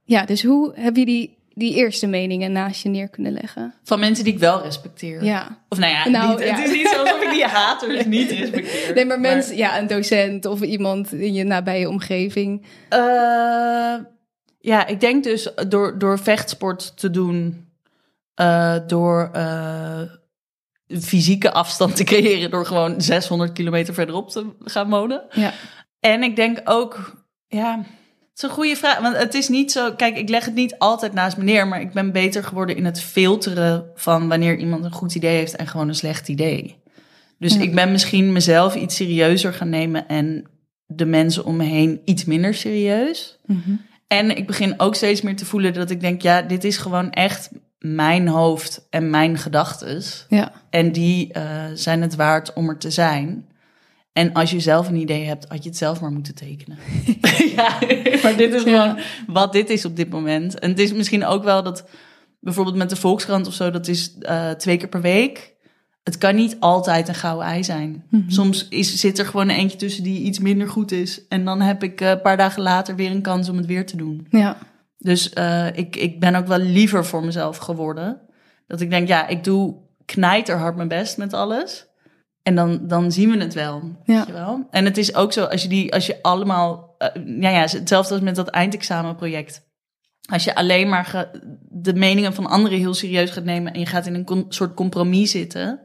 Ja, dus hoe heb je die, die eerste meningen naast je neer kunnen leggen? Van mensen die ik wel respecteer. Ja. Of nou ja, Nou, niet, ja. het is niet zo alsof ik die haters niet respecteer. Nee, maar mensen, ja, een docent of iemand in je nabije omgeving. Eh, ja, ik denk dus door, door vechtsport te doen, eh, door eh, fysieke afstand te creëren, door gewoon 600 kilometer verderop te gaan wonen. Ja. En ik denk ook, ja, het is een goede vraag. Want het is niet zo, kijk, ik leg het niet altijd naast me neer, maar ik ben beter geworden in het filteren van wanneer iemand een goed idee heeft en gewoon een slecht idee. Dus Ja. ik ben misschien mezelf iets serieuzer gaan nemen en de mensen om me heen iets minder serieus. En ik begin ook steeds meer te voelen dat ik denk, ja, dit is gewoon echt mijn hoofd en mijn gedachtes. Ja. En die eh, zijn het waard om er te zijn. En als je zelf een idee hebt, had je het zelf maar moeten tekenen. ja, maar dit is Ja. gewoon wat dit is op dit moment. En het is misschien ook wel dat, bijvoorbeeld met de Volkskrant of zo, dat is eh, twee keer per week. Het kan niet altijd een gouden ei zijn. Mhm. Soms is, zit er gewoon een eentje tussen die iets minder goed is. En dan heb ik eh, een paar dagen later weer een kans om het weer te doen. Ja. Dus eh, ik, ik ben ook wel liever voor mezelf geworden. Dat ik denk, ja, ik doe knijterhard mijn best met alles. En dan, dan zien we het wel, Ja. weet je wel. En het is ook zo, als je, die, als je allemaal... eh, ja, ja, hetzelfde als met dat eindexamenproject. Als je alleen maar ge- de meningen van anderen heel serieus gaat nemen... en je gaat in een com- soort compromis zitten...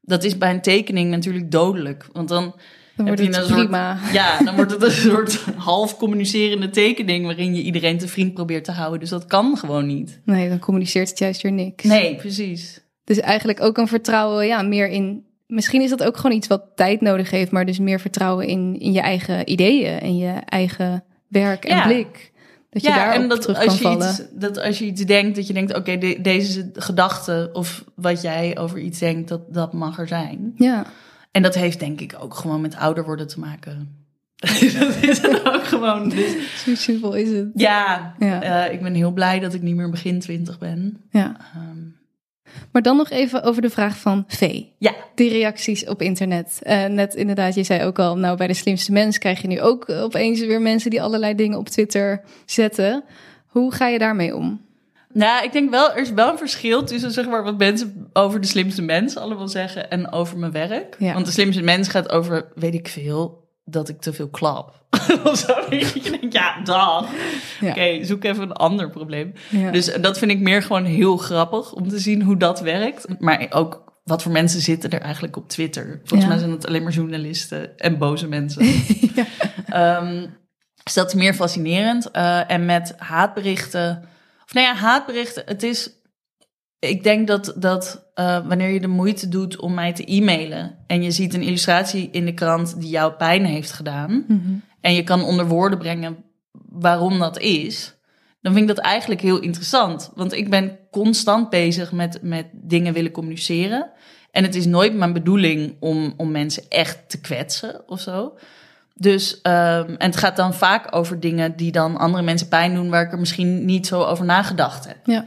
dat is bij een tekening natuurlijk dodelijk. Want dan Dan wordt het een soort- prima. ja, dan wordt het een soort half communicerende tekening waarin je iedereen te vriend probeert te houden. Dus dat kan gewoon niet. Nee, dan communiceert het juist weer niks. Nee, precies. Dus eigenlijk ook een vertrouwen, ja, meer in. Misschien is dat ook gewoon iets wat tijd nodig heeft, maar dus meer vertrouwen in, in je eigen ideeën en je eigen werk en Ja. blik. Dat je ja, daarop en dat terug kan als, je vallen. iets, dat als je iets denkt, dat je denkt, oké, de- deze gedachte of wat jij over iets denkt, dat, dat mag er zijn. Ja, En dat heeft denk ik ook gewoon met ouder worden te maken. dat is het ook gewoon. Dus, zo simpel is het. ja, Ja. eh, ik ben heel blij dat ik niet meer begin twintig ben. ja. Ehm, Maar dan nog even over de vraag van V. ja, Die reacties op internet. Eh, net inderdaad, je zei ook al, nou bij de slimste mens krijg je nu ook opeens weer mensen die allerlei dingen op Twitter zetten. Hoe ga je daarmee om? Nou, ik denk wel, er is wel een verschil tussen zeg maar, wat mensen over de slimste mens allemaal zeggen en over mijn werk. Ja. Want de slimste mens gaat over, weet ik veel, dat ik te veel klap. of zo. Dat je denkt, ja, dag. Ja. Oké, zoek even een ander probleem. Ja. Dus dat vind ik meer gewoon heel grappig om te zien hoe dat werkt. Maar ook wat voor mensen zitten er eigenlijk op Twitter. Volgens mij zijn het alleen maar journalisten en boze mensen. Ehm, dus dat is meer fascinerend. Eh, en met haatberichten. Nou ja, haatberichten. Het is. Ik denk dat, dat eh, wanneer je de moeite doet om mij te e-mailen. en je ziet een illustratie in de krant die jou pijn heeft gedaan. Mhm. en je kan onder woorden brengen waarom dat is. dan vind ik dat eigenlijk heel interessant. Want ik ben constant bezig met, met dingen willen communiceren. En het is nooit mijn bedoeling om, om mensen echt te kwetsen of zo. Dus, ehm, en het gaat dan vaak over dingen die dan andere mensen pijn doen, waar ik er misschien niet zo over nagedacht heb. Ja.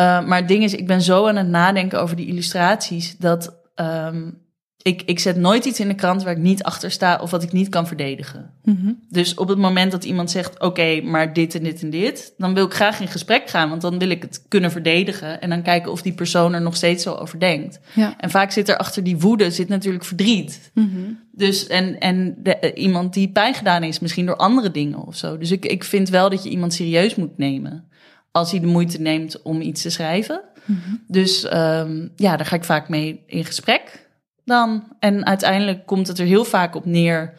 Uh, maar het ding is, ik ben zo aan het nadenken over die illustraties dat, um, ik, ik zet nooit iets in de krant waar ik niet achter sta of wat ik niet kan verdedigen. Mhm. Dus op het moment dat iemand zegt: Oké, maar dit en dit en dit, dan wil ik graag in gesprek gaan, want dan wil ik het kunnen verdedigen en dan kijken of die persoon er nog steeds zo over denkt. Ja. En vaak zit er achter die woede zit natuurlijk verdriet. Mhm. Dus en, en de, eh, iemand die pijn gedaan is, misschien door andere dingen of zo. Dus ik, ik vind wel dat je iemand serieus moet nemen als hij de moeite neemt om iets te schrijven. Mhm. Dus ehm, ja, daar ga ik vaak mee in gesprek dan. En uiteindelijk komt het er heel vaak op neer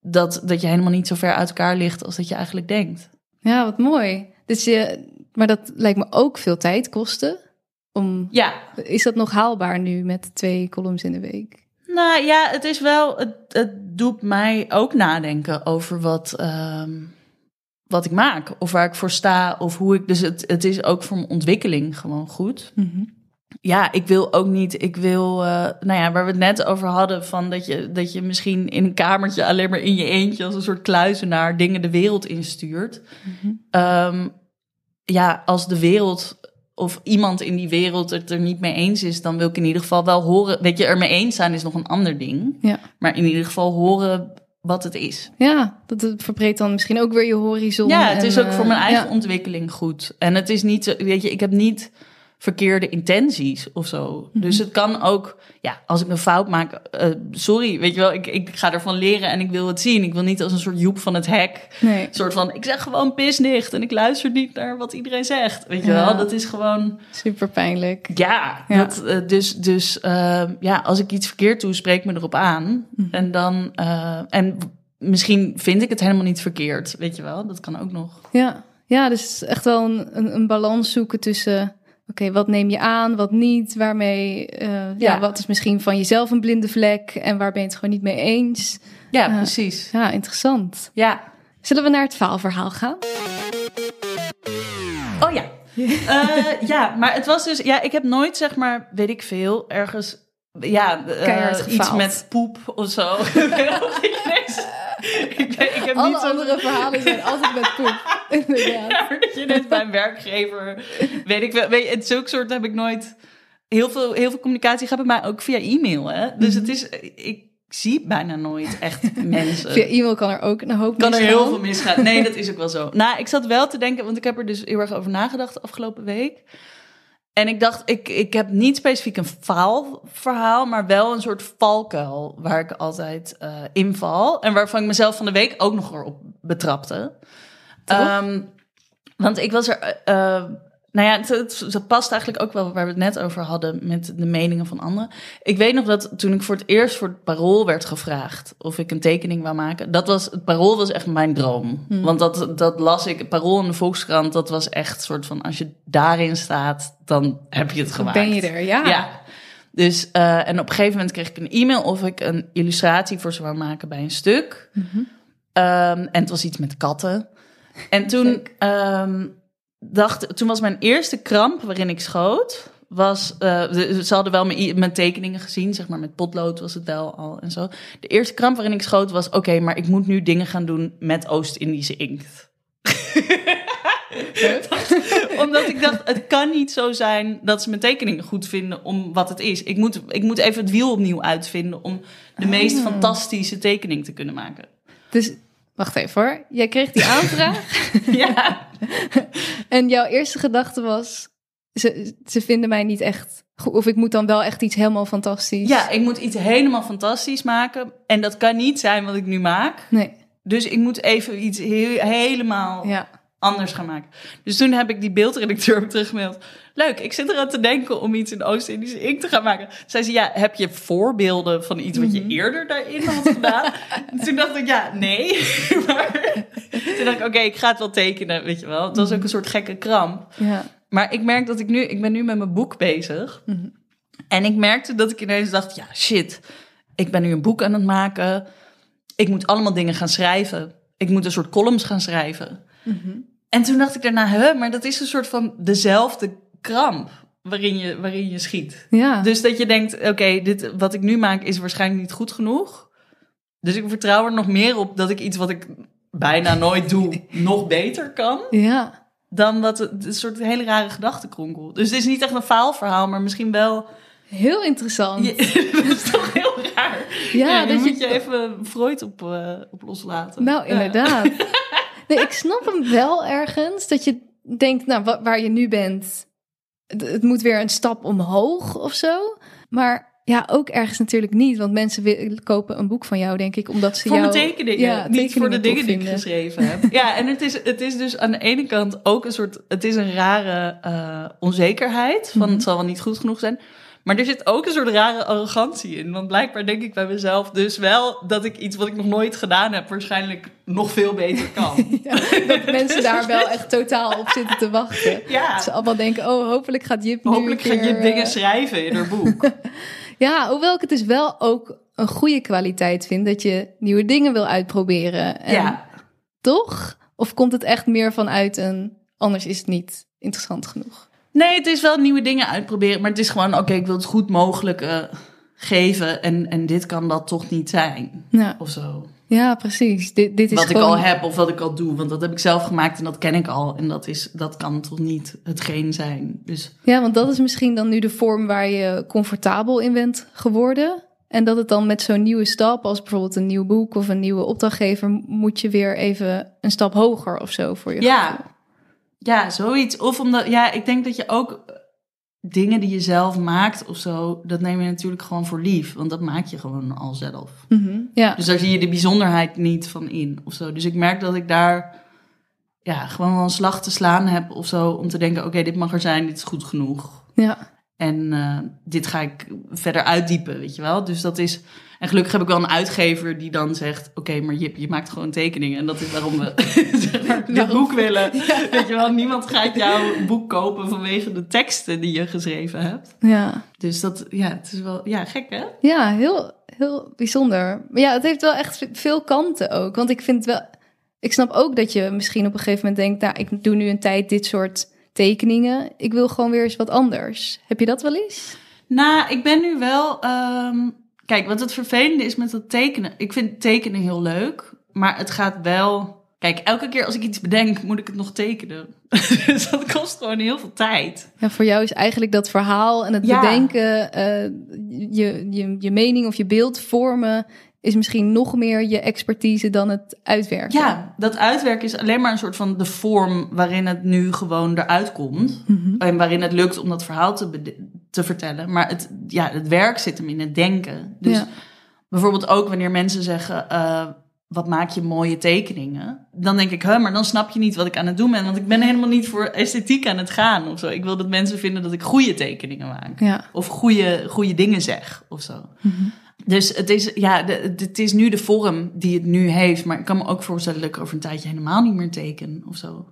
dat, dat je helemaal niet zo ver uit elkaar ligt als dat je eigenlijk denkt. Ja, wat mooi. Dus je, maar dat lijkt me ook veel tijd kosten. Om, Ja, is dat nog haalbaar nu met twee columns in de week? nou ja, het is wel, het, het doet mij ook nadenken over wat, ehm, wat ik maak. Of waar ik voor sta, of hoe ik. Dus het, het is ook voor mijn ontwikkeling gewoon goed. Ja, ik wil ook niet. Ik wil, eh, nou ja, waar we het net over hadden, van dat je, dat je misschien in een kamertje alleen maar in je eentje als een soort kluizenaar dingen de wereld instuurt. Ehm, ja, als de wereld of iemand in die wereld het er niet mee eens is, dan wil ik in ieder geval wel horen. Weet je, er mee eens zijn is nog een ander ding. Ja. Maar in ieder geval horen wat het is. Ja, dat verbreedt dan misschien ook weer je horizon. Ja, het en, is ook voor mijn eh, eigen ja. ontwikkeling goed. En het is niet, zo- weet je, ik heb niet verkeerde intenties of zo. Mhm. Dus het kan ook, ja, als ik een fout maak, eh, sorry, weet je wel, ik, ik ga ervan leren en ik wil het zien. Ik wil niet als een soort joep van het hek. Nee. Een soort van, ik zeg gewoon pisnicht en ik luister niet naar wat iedereen zegt. Weet je Ja. wel, dat is gewoon, Super pijnlijk. ja. Ja. Dat, eh, dus dus eh, ja, als ik iets verkeerd doe, spreek me erop aan. Mhm. En dan, eh, en misschien vind ik het helemaal niet verkeerd, weet je wel, dat kan ook nog. Ja, ja dus het is echt wel een, een, een balans zoeken tussen... Oké, wat neem je aan, wat niet? Waarmee, eh, ja. Ja. wat is misschien van jezelf een blinde vlek? En waar ben je het gewoon niet mee eens? Ja, Ja. precies. Ja, interessant. Ja. Zullen we naar het faalverhaal gaan? Oh ja. Eh, ja, maar het was dus... Ja, ik heb nooit, zeg maar, weet ik veel, ergens... Ja, eh, iets met poep of zo. ik, ben- ik heb Alle niet zo... andere verhalen zijn altijd met poep. Inderdaad. Ja, je net bij een werkgever... Weet ik wel... Weet je, het zulke soort heb ik nooit... Heel veel, heel veel communicatie gaat bij mij ook via e-mail, hè. Dus het is... Ik zie bijna nooit echt mensen. Via e-mail kan er ook een hoop kan er misgaan. heel veel misgaan. Nee, dat is ook wel zo. Nou, ik zat wel te denken, want ik heb er dus heel erg over nagedacht de afgelopen week. En ik dacht, ik, ik heb niet specifiek een faalverhaal, maar wel een soort valkuil waar ik altijd eh inval. En waarvan ik mezelf van de week ook nog op betrapte. Ehm, want ik was er. eh, eh, nou ja, het, past eigenlijk ook wel waar we het net over hadden met de meningen van anderen. Ik weet nog dat toen ik voor het eerst voor het parool werd gevraagd of ik een tekening wou maken, dat was het parool was echt mijn droom. Want dat, dat las ik, het parool in de Volkskrant, dat was echt soort van als je daarin staat, dan heb je het gemaakt. Ben je er, ja. Ja. Dus, eh, en op een gegeven moment kreeg ik een e-mail of ik een illustratie voor ze wou maken bij een stuk. Ehm, en het was iets met katten. En toen, ehm, dacht, toen was mijn eerste kramp waarin ik schoot. Was, eh, ze hadden wel mijn, mijn tekeningen gezien, zeg maar met potlood was het wel al en zo. De eerste kramp waarin ik schoot was: oké, maar ik moet nu dingen gaan doen met Oost-Indische inkt. Omdat ik dacht, het kan niet zo zijn dat ze mijn tekeningen goed vinden om wat het is. Ik moet, ik moet even het wiel opnieuw uitvinden om de meest fantastische tekening te kunnen maken. Dus, wacht even hoor. Jij kreeg die aanvraag Ja, en jouw eerste gedachte was... Ze, ze vinden mij niet echt goed. Of ik moet dan wel echt iets helemaal fantastisch. ja, ik moet iets helemaal fantastisch maken. En dat kan niet zijn wat ik nu maak. Nee, Dus ik moet even iets heel- helemaal ja. Anders gaan maken. Dus toen heb ik die beeldredacteur teruggemaild. Leuk, ik zit eraan te denken om iets in Oost-Indische inkt te gaan maken. Zei ze, ja, heb je voorbeelden van iets wat je eerder daarin had gedaan? En toen dacht ik, ja, nee. maar toen dacht ik, oké, ik ga het wel tekenen, weet je wel. Het was ook een soort gekke kramp. ja. Maar ik merk dat ik nu, ik ben nu met mijn boek bezig. En ik merkte dat ik ineens dacht, ja, shit. Ik ben nu een boek aan het maken. Ik moet allemaal dingen gaan schrijven. Ik moet een soort columns gaan schrijven. En toen dacht ik daarna, huh, maar dat is een soort van dezelfde kramp waarin je, waarin je schiet. Ja. Dus dat je denkt, oké, dit wat ik nu maak is waarschijnlijk niet goed genoeg. Dus ik vertrouw er nog meer op dat ik iets wat ik bijna nooit doe, nog beter kan. ja. Dan dat het een soort hele rare gedachtenkronkel. Dus het is niet echt een faalverhaal, maar misschien wel Heel interessant. Dat is toch heel raar? Ja, dat moet je- je even Freud op, eh, op loslaten. Nou, Ja. Nee, ik snap hem wel ergens. Dat je denkt, nou, wa- waar je nu bent, het, moet weer een stap omhoog of zo. Maar ja, ook ergens natuurlijk niet. Want mensen willen, kopen een boek van jou, denk ik, omdat ze Voor jou... mijn tekeningen, ja, niet voor de dingen die ik vinden. geschreven heb. Ja, en het is, het is dus aan de ene kant ook een soort... Het is een rare eh, onzekerheid, van Mhm. het zal wel niet goed genoeg zijn. Maar er zit ook een soort rare arrogantie in. Want blijkbaar denk ik bij mezelf dus wel... dat ik iets wat ik nog nooit gedaan heb... waarschijnlijk nog veel beter kan. Ja, dat mensen daar wel echt totaal op zitten te wachten. Ja, Ze allemaal denken, oh, hopelijk gaat Jip nu hopelijk gaat je keer, dingen eh, schrijven in haar boek. Ja, hoewel ik het dus wel ook een goede kwaliteit vind... dat je nieuwe dingen wil uitproberen. En ja. Toch? Of komt het echt meer vanuit een... anders is het niet interessant genoeg? Nee, het is wel nieuwe dingen uitproberen. Maar het is gewoon, oké, ik wil het goed mogelijk eh, geven. En, en dit kan dat toch niet zijn. Ja, Of zo. ja precies. Dit, dit is wat gewoon... ik al heb of wat ik al doe. Want dat heb ik zelf gemaakt en dat ken ik al. En dat, is, dat kan toch niet hetgeen zijn. Dus Ja, want dat is misschien dan nu de vorm waar je comfortabel in bent geworden. En dat het dan met zo'n nieuwe stap, als bijvoorbeeld een nieuw boek of een nieuwe opdrachtgever, moet je weer even een stap hoger of zo voor je. ja, gevoel. Ja, zoiets. Of omdat, ja, ik denk dat je ook eh, dingen die je zelf maakt of zo, dat neem je natuurlijk gewoon voor lief. Want dat maak je gewoon al zelf. Mhm, ja. Dus daar zie je de bijzonderheid niet van in of zo. Dus ik merk dat ik daar ja, gewoon wel een slag te slaan heb of zo. Om te denken, oké, dit mag er zijn, dit is goed genoeg. ja. En eh, dit ga ik verder uitdiepen, weet je wel. Dus dat is... En gelukkig heb ik wel een uitgever die dan zegt... Oké, maar Jip, je maakt gewoon tekeningen. En dat is waarom we dit boek willen. Weet je wel, niemand gaat jouw boek kopen vanwege de teksten die je geschreven hebt. ja. Dus dat, ja, het is wel... Ja, gek hè? Ja, heel, heel bijzonder. Maar ja, het heeft wel echt veel kanten ook. Want ik vind wel. Ik snap ook dat je misschien op een gegeven moment denkt: Nou, ik doe nu een tijd dit soort tekeningen. Ik wil gewoon weer eens wat anders. Heb je dat wel eens? Nou, ik ben nu wel. ehm, kijk, wat het vervelende is met dat tekenen. Ik vind tekenen heel leuk, maar het gaat wel. Kijk, elke keer als ik iets bedenk, moet ik het nog tekenen. dus dat kost gewoon heel veel tijd. Ja, voor jou is eigenlijk dat verhaal en het Ja. bedenken, eh, je, je, je mening of je beeld vormen, is misschien nog meer je expertise dan het uitwerken. Ja, dat uitwerken is alleen maar een soort van de vorm waarin het nu gewoon eruit komt. Mhm. En waarin het lukt om dat verhaal te, te vertellen. Maar het, ja, het werk zit hem in het denken. Dus Ja. bijvoorbeeld ook wanneer mensen zeggen... eh, wat maak je mooie tekeningen? Dan denk ik, maar dan snap je niet wat ik aan het doen ben. Want ik ben helemaal niet voor esthetiek aan het gaan of zo. Ik wil dat mensen vinden dat ik goede tekeningen maak. Ja. Of goede, goede dingen zeg of zo. Mhm. Dus het is, ja, de, de- het is nu de vorm die het nu heeft. Maar ik kan me ook voorstellen dat ik over een tijdje helemaal niet meer teken of zo.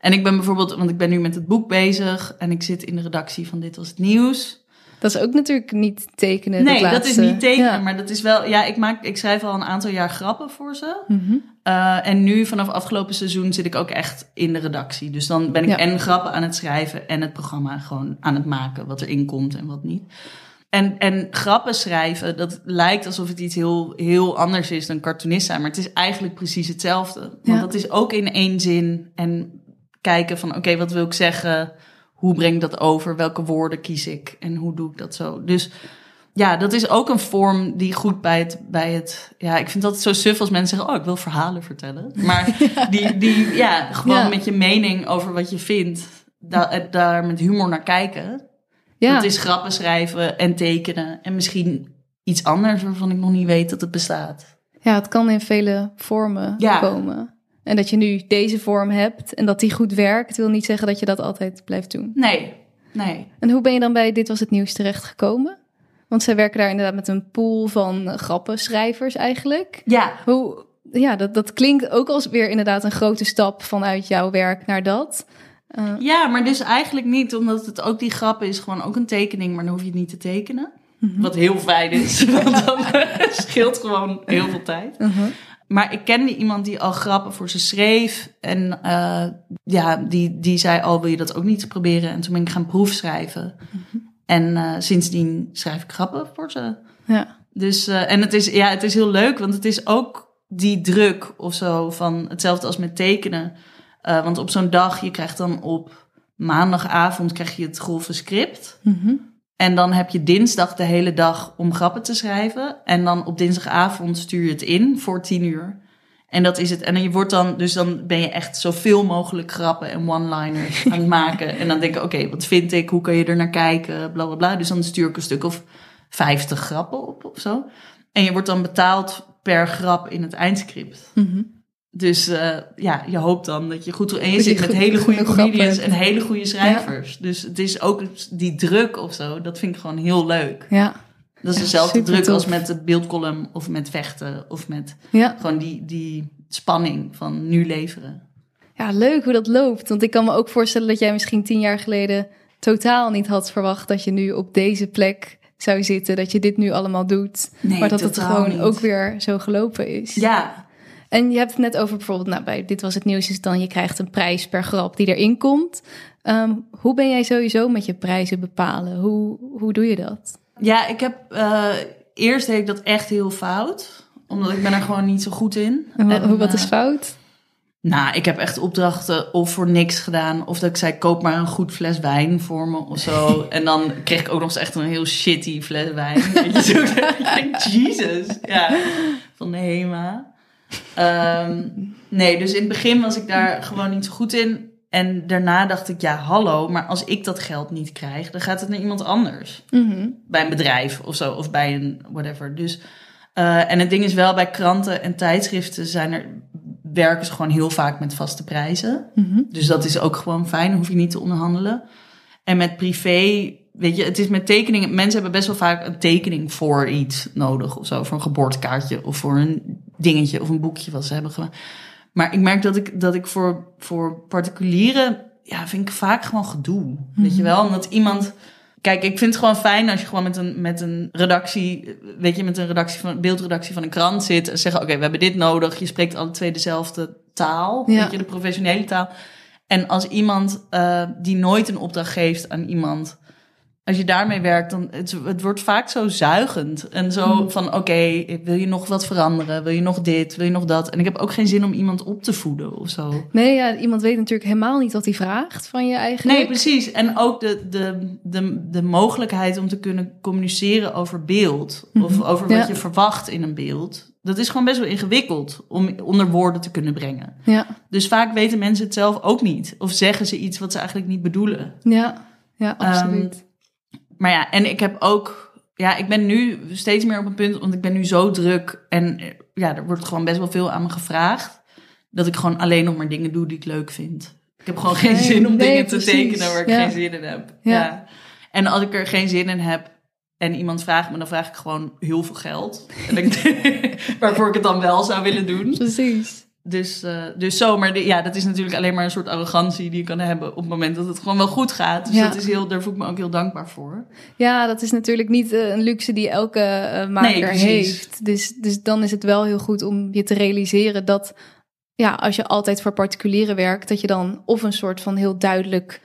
En ik ben bijvoorbeeld, want ik ben nu met het boek bezig. En ik zit in de redactie van Dit Was Het Nieuws. Dat is ook natuurlijk niet tekenen. nee, dat, dat is niet tekenen. Ja. Maar dat is wel, ja, ik, maak, ik schrijf al een aantal jaar grappen voor ze. Eh, en nu vanaf afgelopen seizoen zit ik ook echt in de redactie. Dus dan ben ik Ja. en grappen aan het schrijven en het programma gewoon aan het maken. Wat erin komt en wat niet. En, en grappen schrijven, dat lijkt alsof het iets heel, heel anders is dan cartoonist zijn. Maar het is eigenlijk precies hetzelfde. Want Ja. dat is ook in één zin. En kijken van, oké, wat wil ik zeggen? Hoe breng ik dat over? Welke woorden kies ik? En hoe doe ik dat zo? Dus ja, dat is ook een vorm die goed bij het, bij het... Ja, ik vind dat zo suf als mensen zeggen... oh, ik wil verhalen vertellen. Maar die, die, ja, gewoon Ja. met je mening over wat je vindt... da- daar met humor naar kijken. Ja. Dat is grappen schrijven en tekenen. En misschien iets anders waarvan ik nog niet weet dat het bestaat. ja, het kan in vele vormen Ja. komen. En dat je nu deze vorm hebt en dat die goed werkt, wil niet zeggen dat je dat altijd blijft doen. Nee, nee. En hoe ben je dan bij Dit Was Het Nieuws terechtgekomen? Want zij werken daar inderdaad met een pool van grappenschrijvers eigenlijk. Ja, Hoe, ja, dat, dat klinkt ook als weer inderdaad een grote stap vanuit jouw werk naar dat. Eh, ja, maar dus eigenlijk niet. Omdat het ook die grappen is gewoon ook een tekening. Maar dan hoef je het niet te tekenen. mhm. Wat heel fijn is. Want dan scheelt gewoon heel veel tijd. Mhm. Maar ik kende iemand die al grappen voor ze schreef. En eh, ja, die, die zei al, wil je dat ook niet proberen? En toen ben ik gaan proefschrijven. En eh, sindsdien schrijf ik grappen voor ze. Ja. Dus, en het is, ja, het is heel leuk, want het is ook die druk of zo van hetzelfde als met tekenen. Eh, want op zo'n dag, je krijgt dan op maandagavond krijg je het grove script. Mhm. En dan heb je dinsdag de hele dag om grappen te schrijven. En dan op dinsdagavond stuur je het in voor tien uur. En dat is het. En je wordt dan, dus dan ben je echt zoveel mogelijk grappen en one-liners aan het maken. En dan denk ik, oké, wat vind ik? Hoe kan je er naar kijken? Bla bla bla. Dus dan stuur ik een stuk of 50 grappen op of zo. En je wordt dan betaald per grap in het eindscript. Mhm. Dus eh, ja, je hoopt dan dat je goed... En je zit met hele goede comedians en hele goede schrijvers. Dus het is ook die druk of zo. Dat vind ik gewoon heel leuk. Ja, Dat is dezelfde druk tof. als met de beeldcolumn of met vechten. Of met ja. gewoon die, die spanning van nu leveren. ja, leuk hoe dat loopt. Want ik kan me ook voorstellen dat jij misschien tien jaar geleden totaal niet had verwacht dat je nu op deze plek zou zitten. Dat je dit nu allemaal doet. Nee, maar dat het gewoon niet. ook weer zo gelopen is. Ja, En je hebt het net over bijvoorbeeld, nou, bij Dit Was Het Nieuws is dan, je krijgt een prijs per grap die erin komt. Ehm, hoe ben jij sowieso met je prijzen bepalen? Hoe, hoe doe je dat? ja ik heb... eh, eerst deed ik dat echt heel fout. Omdat ik ben er gewoon niet zo goed in. En wat, En, hoe, wat is eh, fout? Nou, ik heb echt opdrachten of voor niks gedaan. Of dat ik zei, koop maar een goed fles wijn voor me of zo. En dan kreeg ik ook nog eens echt een heel shitty fles wijn. Weet je, zo. Jesus. Ja, van de HEMA. Ehm, nee, dus in het begin was ik daar gewoon niet zo goed in. En daarna dacht ik, ja, hallo, maar als ik dat geld niet krijg, dan gaat het naar iemand anders Mhm. bij een bedrijf of zo, of bij een whatever. Dus, eh, en het ding is wel, bij kranten en tijdschriften zijn er, werken ze gewoon heel vaak met vaste prijzen. Mhm. Dus dat is ook gewoon fijn, hoef je niet te onderhandelen. En met privé, weet je, het is met tekeningen, mensen hebben best wel vaak een tekening voor iets nodig of zo, voor een geboortekaartje of voor een dingetje of een boekje wat ze hebben gemaakt. Maar ik merk dat ik, dat ik voor, voor particulieren, ja, vind ik vaak gewoon gedoe. Weet je wel, omdat iemand. Kijk, ik vind het gewoon fijn als je gewoon met een, met een redactie, weet je, met een redactie van, beeldredactie van een krant zit en zeggen, oké, we hebben dit nodig. Je spreekt alle twee dezelfde taal, Ja. weet je, de professionele taal. En als iemand eh, die nooit een opdracht geeft aan iemand, als je daarmee werkt, dan het, het wordt vaak zo zuigend. En zo Mhm. van, oké, wil je nog wat veranderen? Wil je nog dit? Wil je nog dat? En ik heb ook geen zin om iemand op te voeden of zo. Nee, ja, iemand weet natuurlijk helemaal niet wat hij vraagt van je eigenlijk. Nee, precies. En ook de, de, de, de mogelijkheid om te kunnen communiceren over beeld. Of Mhm. over wat Ja. je verwacht in een beeld. Dat is gewoon best wel ingewikkeld om onder woorden te kunnen brengen. Ja, Dus vaak weten mensen het zelf ook niet. Of zeggen ze iets wat ze eigenlijk niet bedoelen. ja, ja, Ehm, absoluut. Maar ja, en ik heb ook... Ja, ik ben nu steeds meer op een punt, want ik ben nu zo druk. En ja, er wordt gewoon best wel veel aan me gevraagd. Dat ik gewoon alleen nog maar dingen doe die ik leuk vind. Ik heb gewoon geen Nee, zin om nee, dingen te tekenen waar ik Ja. geen zin in heb. Ja. Ja. En als ik er geen zin in heb en iemand vraagt me, dan vraag ik gewoon heel veel geld. En ik, waarvoor ik het dan wel zou willen doen. Precies. Dus, eh, dus zo, maar de- ja, dat is natuurlijk alleen maar een soort arrogantie die je kan hebben op het moment dat het gewoon wel goed gaat. Dus Ja. dat is heel, daar voel ik me ook heel dankbaar voor. Ja, dat is natuurlijk niet eh, een luxe die elke eh, maker heeft. Dus, dus dan is het wel heel goed om je te realiseren dat ja, als je altijd voor particulieren werkt, dat je dan of een soort van heel duidelijk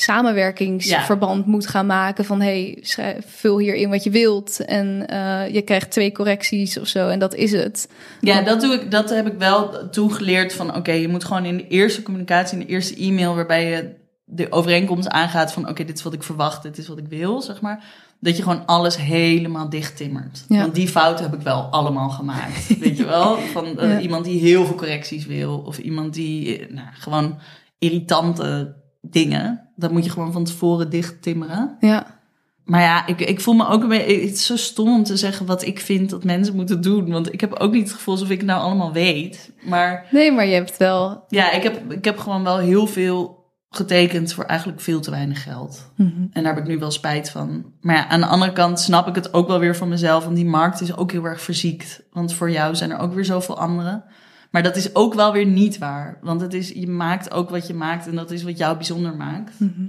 samenwerkingsverband moet gaan maken van hey, schrijf- vul hier in wat je wilt en eh, je krijgt twee correcties of zo en dat is het. Ja, dat, doe ik, dat heb ik wel toen geleerd van oké, je moet gewoon in de eerste communicatie, in de eerste e-mail waarbij je de overeenkomst aangaat van oké, dit is wat ik verwacht, dit is wat ik wil, zeg maar. Dat je gewoon alles helemaal dicht timmert. Ja. Want die fout heb ik wel allemaal gemaakt. weet je wel? Van eh, Ja. iemand die heel veel correcties wil. Of iemand die eh, nou, gewoon irritante dingen. Dat moet je gewoon van tevoren dicht timmeren. Ja, Maar ja, ik, ik voel me ook een beetje... Het is zo stom om te zeggen wat ik vind dat mensen moeten doen. Want ik heb ook niet het gevoel alsof ik het nou allemaal weet. Maar nee, maar je hebt wel. ja, ik heb, ik heb gewoon wel heel veel getekend voor eigenlijk veel te weinig geld. Mhm. En daar heb ik nu wel spijt van. Maar ja, aan de andere kant snap ik het ook wel weer van mezelf. Want die markt is ook heel erg verziekt. Want voor jou zijn er ook weer zoveel anderen. Maar dat is ook wel weer niet waar. Want het is, je maakt ook wat je maakt. En dat is wat jou bijzonder maakt. Mhm.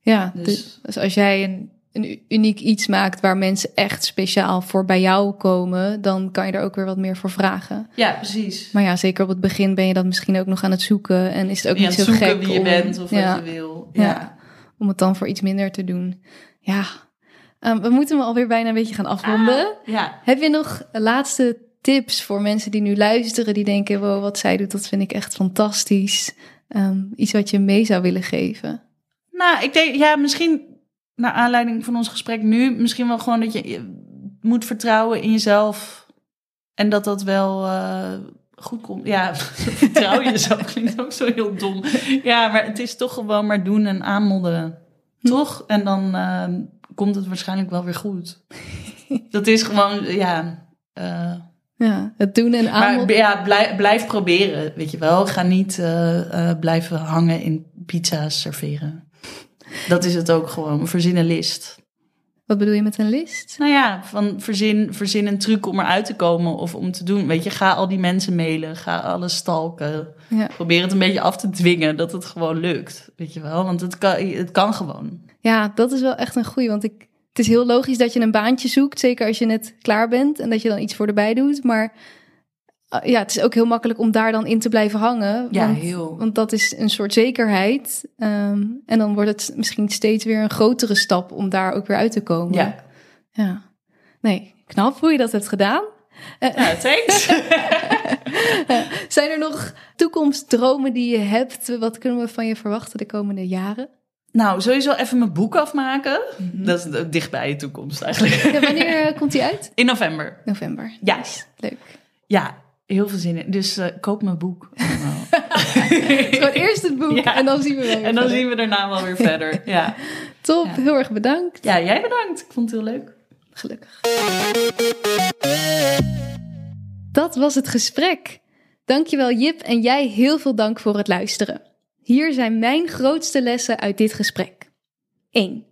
Ja, Dus- dus, dus als jij een, een uniek iets maakt waar mensen echt speciaal voor bij jou komen, dan kan je er ook weer wat meer voor vragen. Ja, precies. Maar ja, zeker op het begin ben je dat misschien ook nog aan het zoeken en is het ook niet zo zoeken gek wie je om, bent of ja, wat je wil. Ja. Ja. om het dan voor iets minder te doen. Ja, Ehm, we moeten me alweer bijna een beetje gaan afronden. Ah, ja. Heb je nog laatste tips voor mensen die nu luisteren, die denken, wow, wat zij doet, dat vind ik echt fantastisch. Ehm, iets wat je mee zou willen geven. Nou, ik denk, ja, misschien naar aanleiding van ons gesprek nu, misschien wel gewoon dat je moet vertrouwen in jezelf. En dat dat wel uh, goed komt. Ja, vertrouw jezelf klinkt ook zo heel dom. Ja, maar het is toch gewoon maar doen en aanmodderen. Toch? En dan uh, komt het waarschijnlijk wel weer goed. dat is gewoon, ja... Uh, ja, het doen en aanmodderen. Maar ja, blijf, blijf proberen, weet je wel. Ga niet uh, blijven hangen in pizza's serveren. Dat is het ook gewoon. Verzin een list. Wat bedoel je met een list? Nou ja, van verzin, verzin een truc om eruit te komen of om te doen. Weet je, ga al die mensen mailen, ga alles stalken. Ja. Probeer het een beetje af te dwingen dat het gewoon lukt. Weet je wel, want het kan, het kan gewoon. Ja, dat is wel echt een goeie. Want ik, het is heel logisch dat je een baantje zoekt, zeker als je net klaar bent en dat je dan iets voor erbij doet. Maar Ah, ja, het is ook heel makkelijk om daar dan in te blijven hangen. Ja, want, heel. Want dat is een soort zekerheid. Ehm, en dan wordt het misschien steeds weer een grotere stap om daar ook weer uit te komen. Ja. Ja. Nee, knap hoe je dat hebt gedaan. Eh, ja, thanks. Zijn er nog toekomstdromen die je hebt? Wat kunnen we van je verwachten de komende jaren? Nou, sowieso even mijn boek afmaken. Mhm. Dat is dicht bij je toekomst eigenlijk. Ja, wanneer eh, komt die uit? In november. November. Ja. Leuk. Ja, Heel veel zin in. Dus uh, koop mijn boek. Gewoon eerst het boek en dan zien we weer En dan zien we daarna wel weer verder. Ja. Top, heel erg bedankt. Ja, jij bedankt. Ik vond het heel leuk. Gelukkig. Dat was het gesprek. Dankjewel Jip en jij heel veel dank voor het luisteren. Hier zijn mijn grootste lessen uit dit gesprek. 1.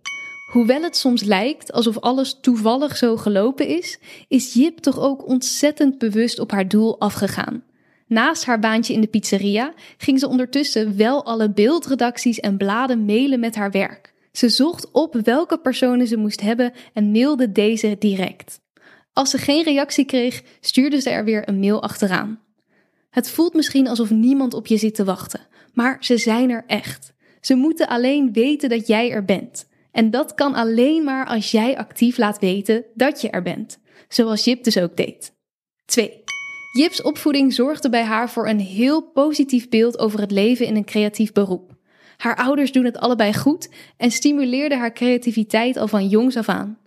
Hoewel het soms lijkt alsof alles toevallig zo gelopen is, is Jip toch ook ontzettend bewust op haar doel afgegaan. Naast haar baantje in de pizzeria ging ze ondertussen wel alle beeldredacties en bladen mailen met haar werk. Ze zocht op welke personen ze moest hebben en mailde deze direct. Als ze geen reactie kreeg, stuurde ze er weer een mail achteraan. Het voelt misschien alsof niemand op je zit te wachten, maar ze zijn er echt. Ze moeten alleen weten dat jij er bent. En dat kan alleen maar als jij actief laat weten dat je er bent, zoals Jip dus ook deed. 2. Jips opvoeding zorgde bij haar voor een heel positief beeld over het leven in een creatief beroep. Haar ouders doen het allebei goed en stimuleerden haar creativiteit al van jongs af aan.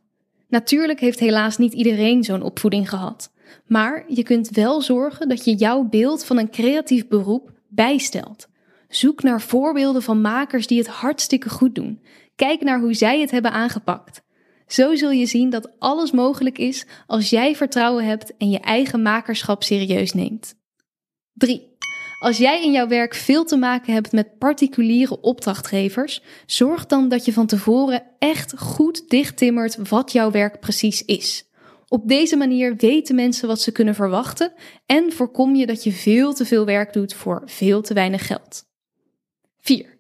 Natuurlijk heeft helaas niet iedereen zo'n opvoeding gehad, maar je kunt wel zorgen dat je jouw beeld van een creatief beroep bijstelt. Zoek naar voorbeelden van makers die het hartstikke goed doen Kijk naar hoe zij het hebben aangepakt. Zo zul je zien dat alles mogelijk is als jij vertrouwen hebt en je eigen makerschap serieus neemt. 3. Als jij in jouw werk veel te maken hebt met particuliere opdrachtgevers, zorg dan dat je van tevoren echt goed dichttimmert wat jouw werk precies is. Op deze manier weten mensen wat ze kunnen verwachten en voorkom je dat je veel te veel werk doet voor veel te weinig geld. 4.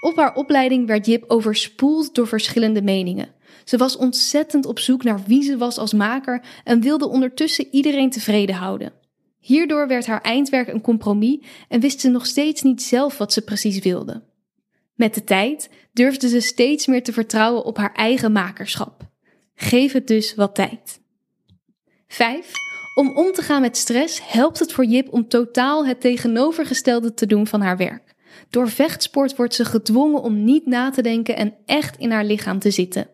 Op haar opleiding werd Jip overspoeld door verschillende meningen. Ze was ontzettend op zoek naar wie ze was als maker en wilde ondertussen iedereen tevreden houden. Hierdoor werd haar eindwerk een compromis en wist ze nog steeds niet zelf wat ze precies wilde. Met de tijd durfde ze steeds meer te vertrouwen op haar eigen makerschap. Geef het dus wat tijd. 5. Om om te gaan met stress helpt het voor Jip om totaal het tegenovergestelde te doen van haar werk. Door vechtsport wordt ze gedwongen om niet na te denken en echt in haar lichaam te zitten.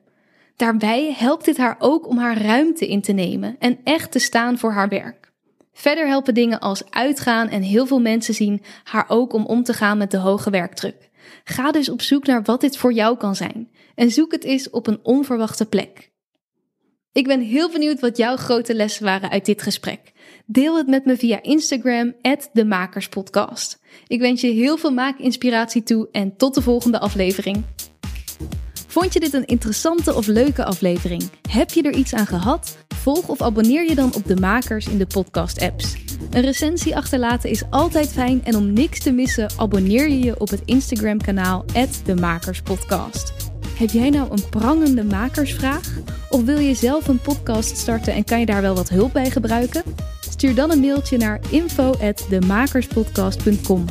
Daarbij helpt dit haar ook om haar ruimte in te nemen en echt te staan voor haar werk. Verder helpen dingen als uitgaan en heel veel mensen zien haar ook om om te gaan met de hoge werkdruk. Ga dus op zoek naar wat dit voor jou kan zijn en zoek het eens op een onverwachte plek. Ik ben heel benieuwd wat jouw grote lessen waren uit dit gesprek. Deel het met me via Instagram, @demakerspodcast. Ik wens je heel veel maakinspiratie toe en tot de volgende aflevering. Vond je dit een interessante of leuke aflevering? Heb je er iets aan gehad? Volg of abonneer je dan op de makers in de podcast-apps. Een recensie achterlaten is altijd fijn en om niks te missen, abonneer je je op het Instagram-kanaal @demakerspodcast. Heb jij nou een prangende makersvraag? Of wil je zelf een podcast starten en kan je daar wel wat hulp bij gebruiken? Stuur dan een mailtje naar info@demakerspodcast.com.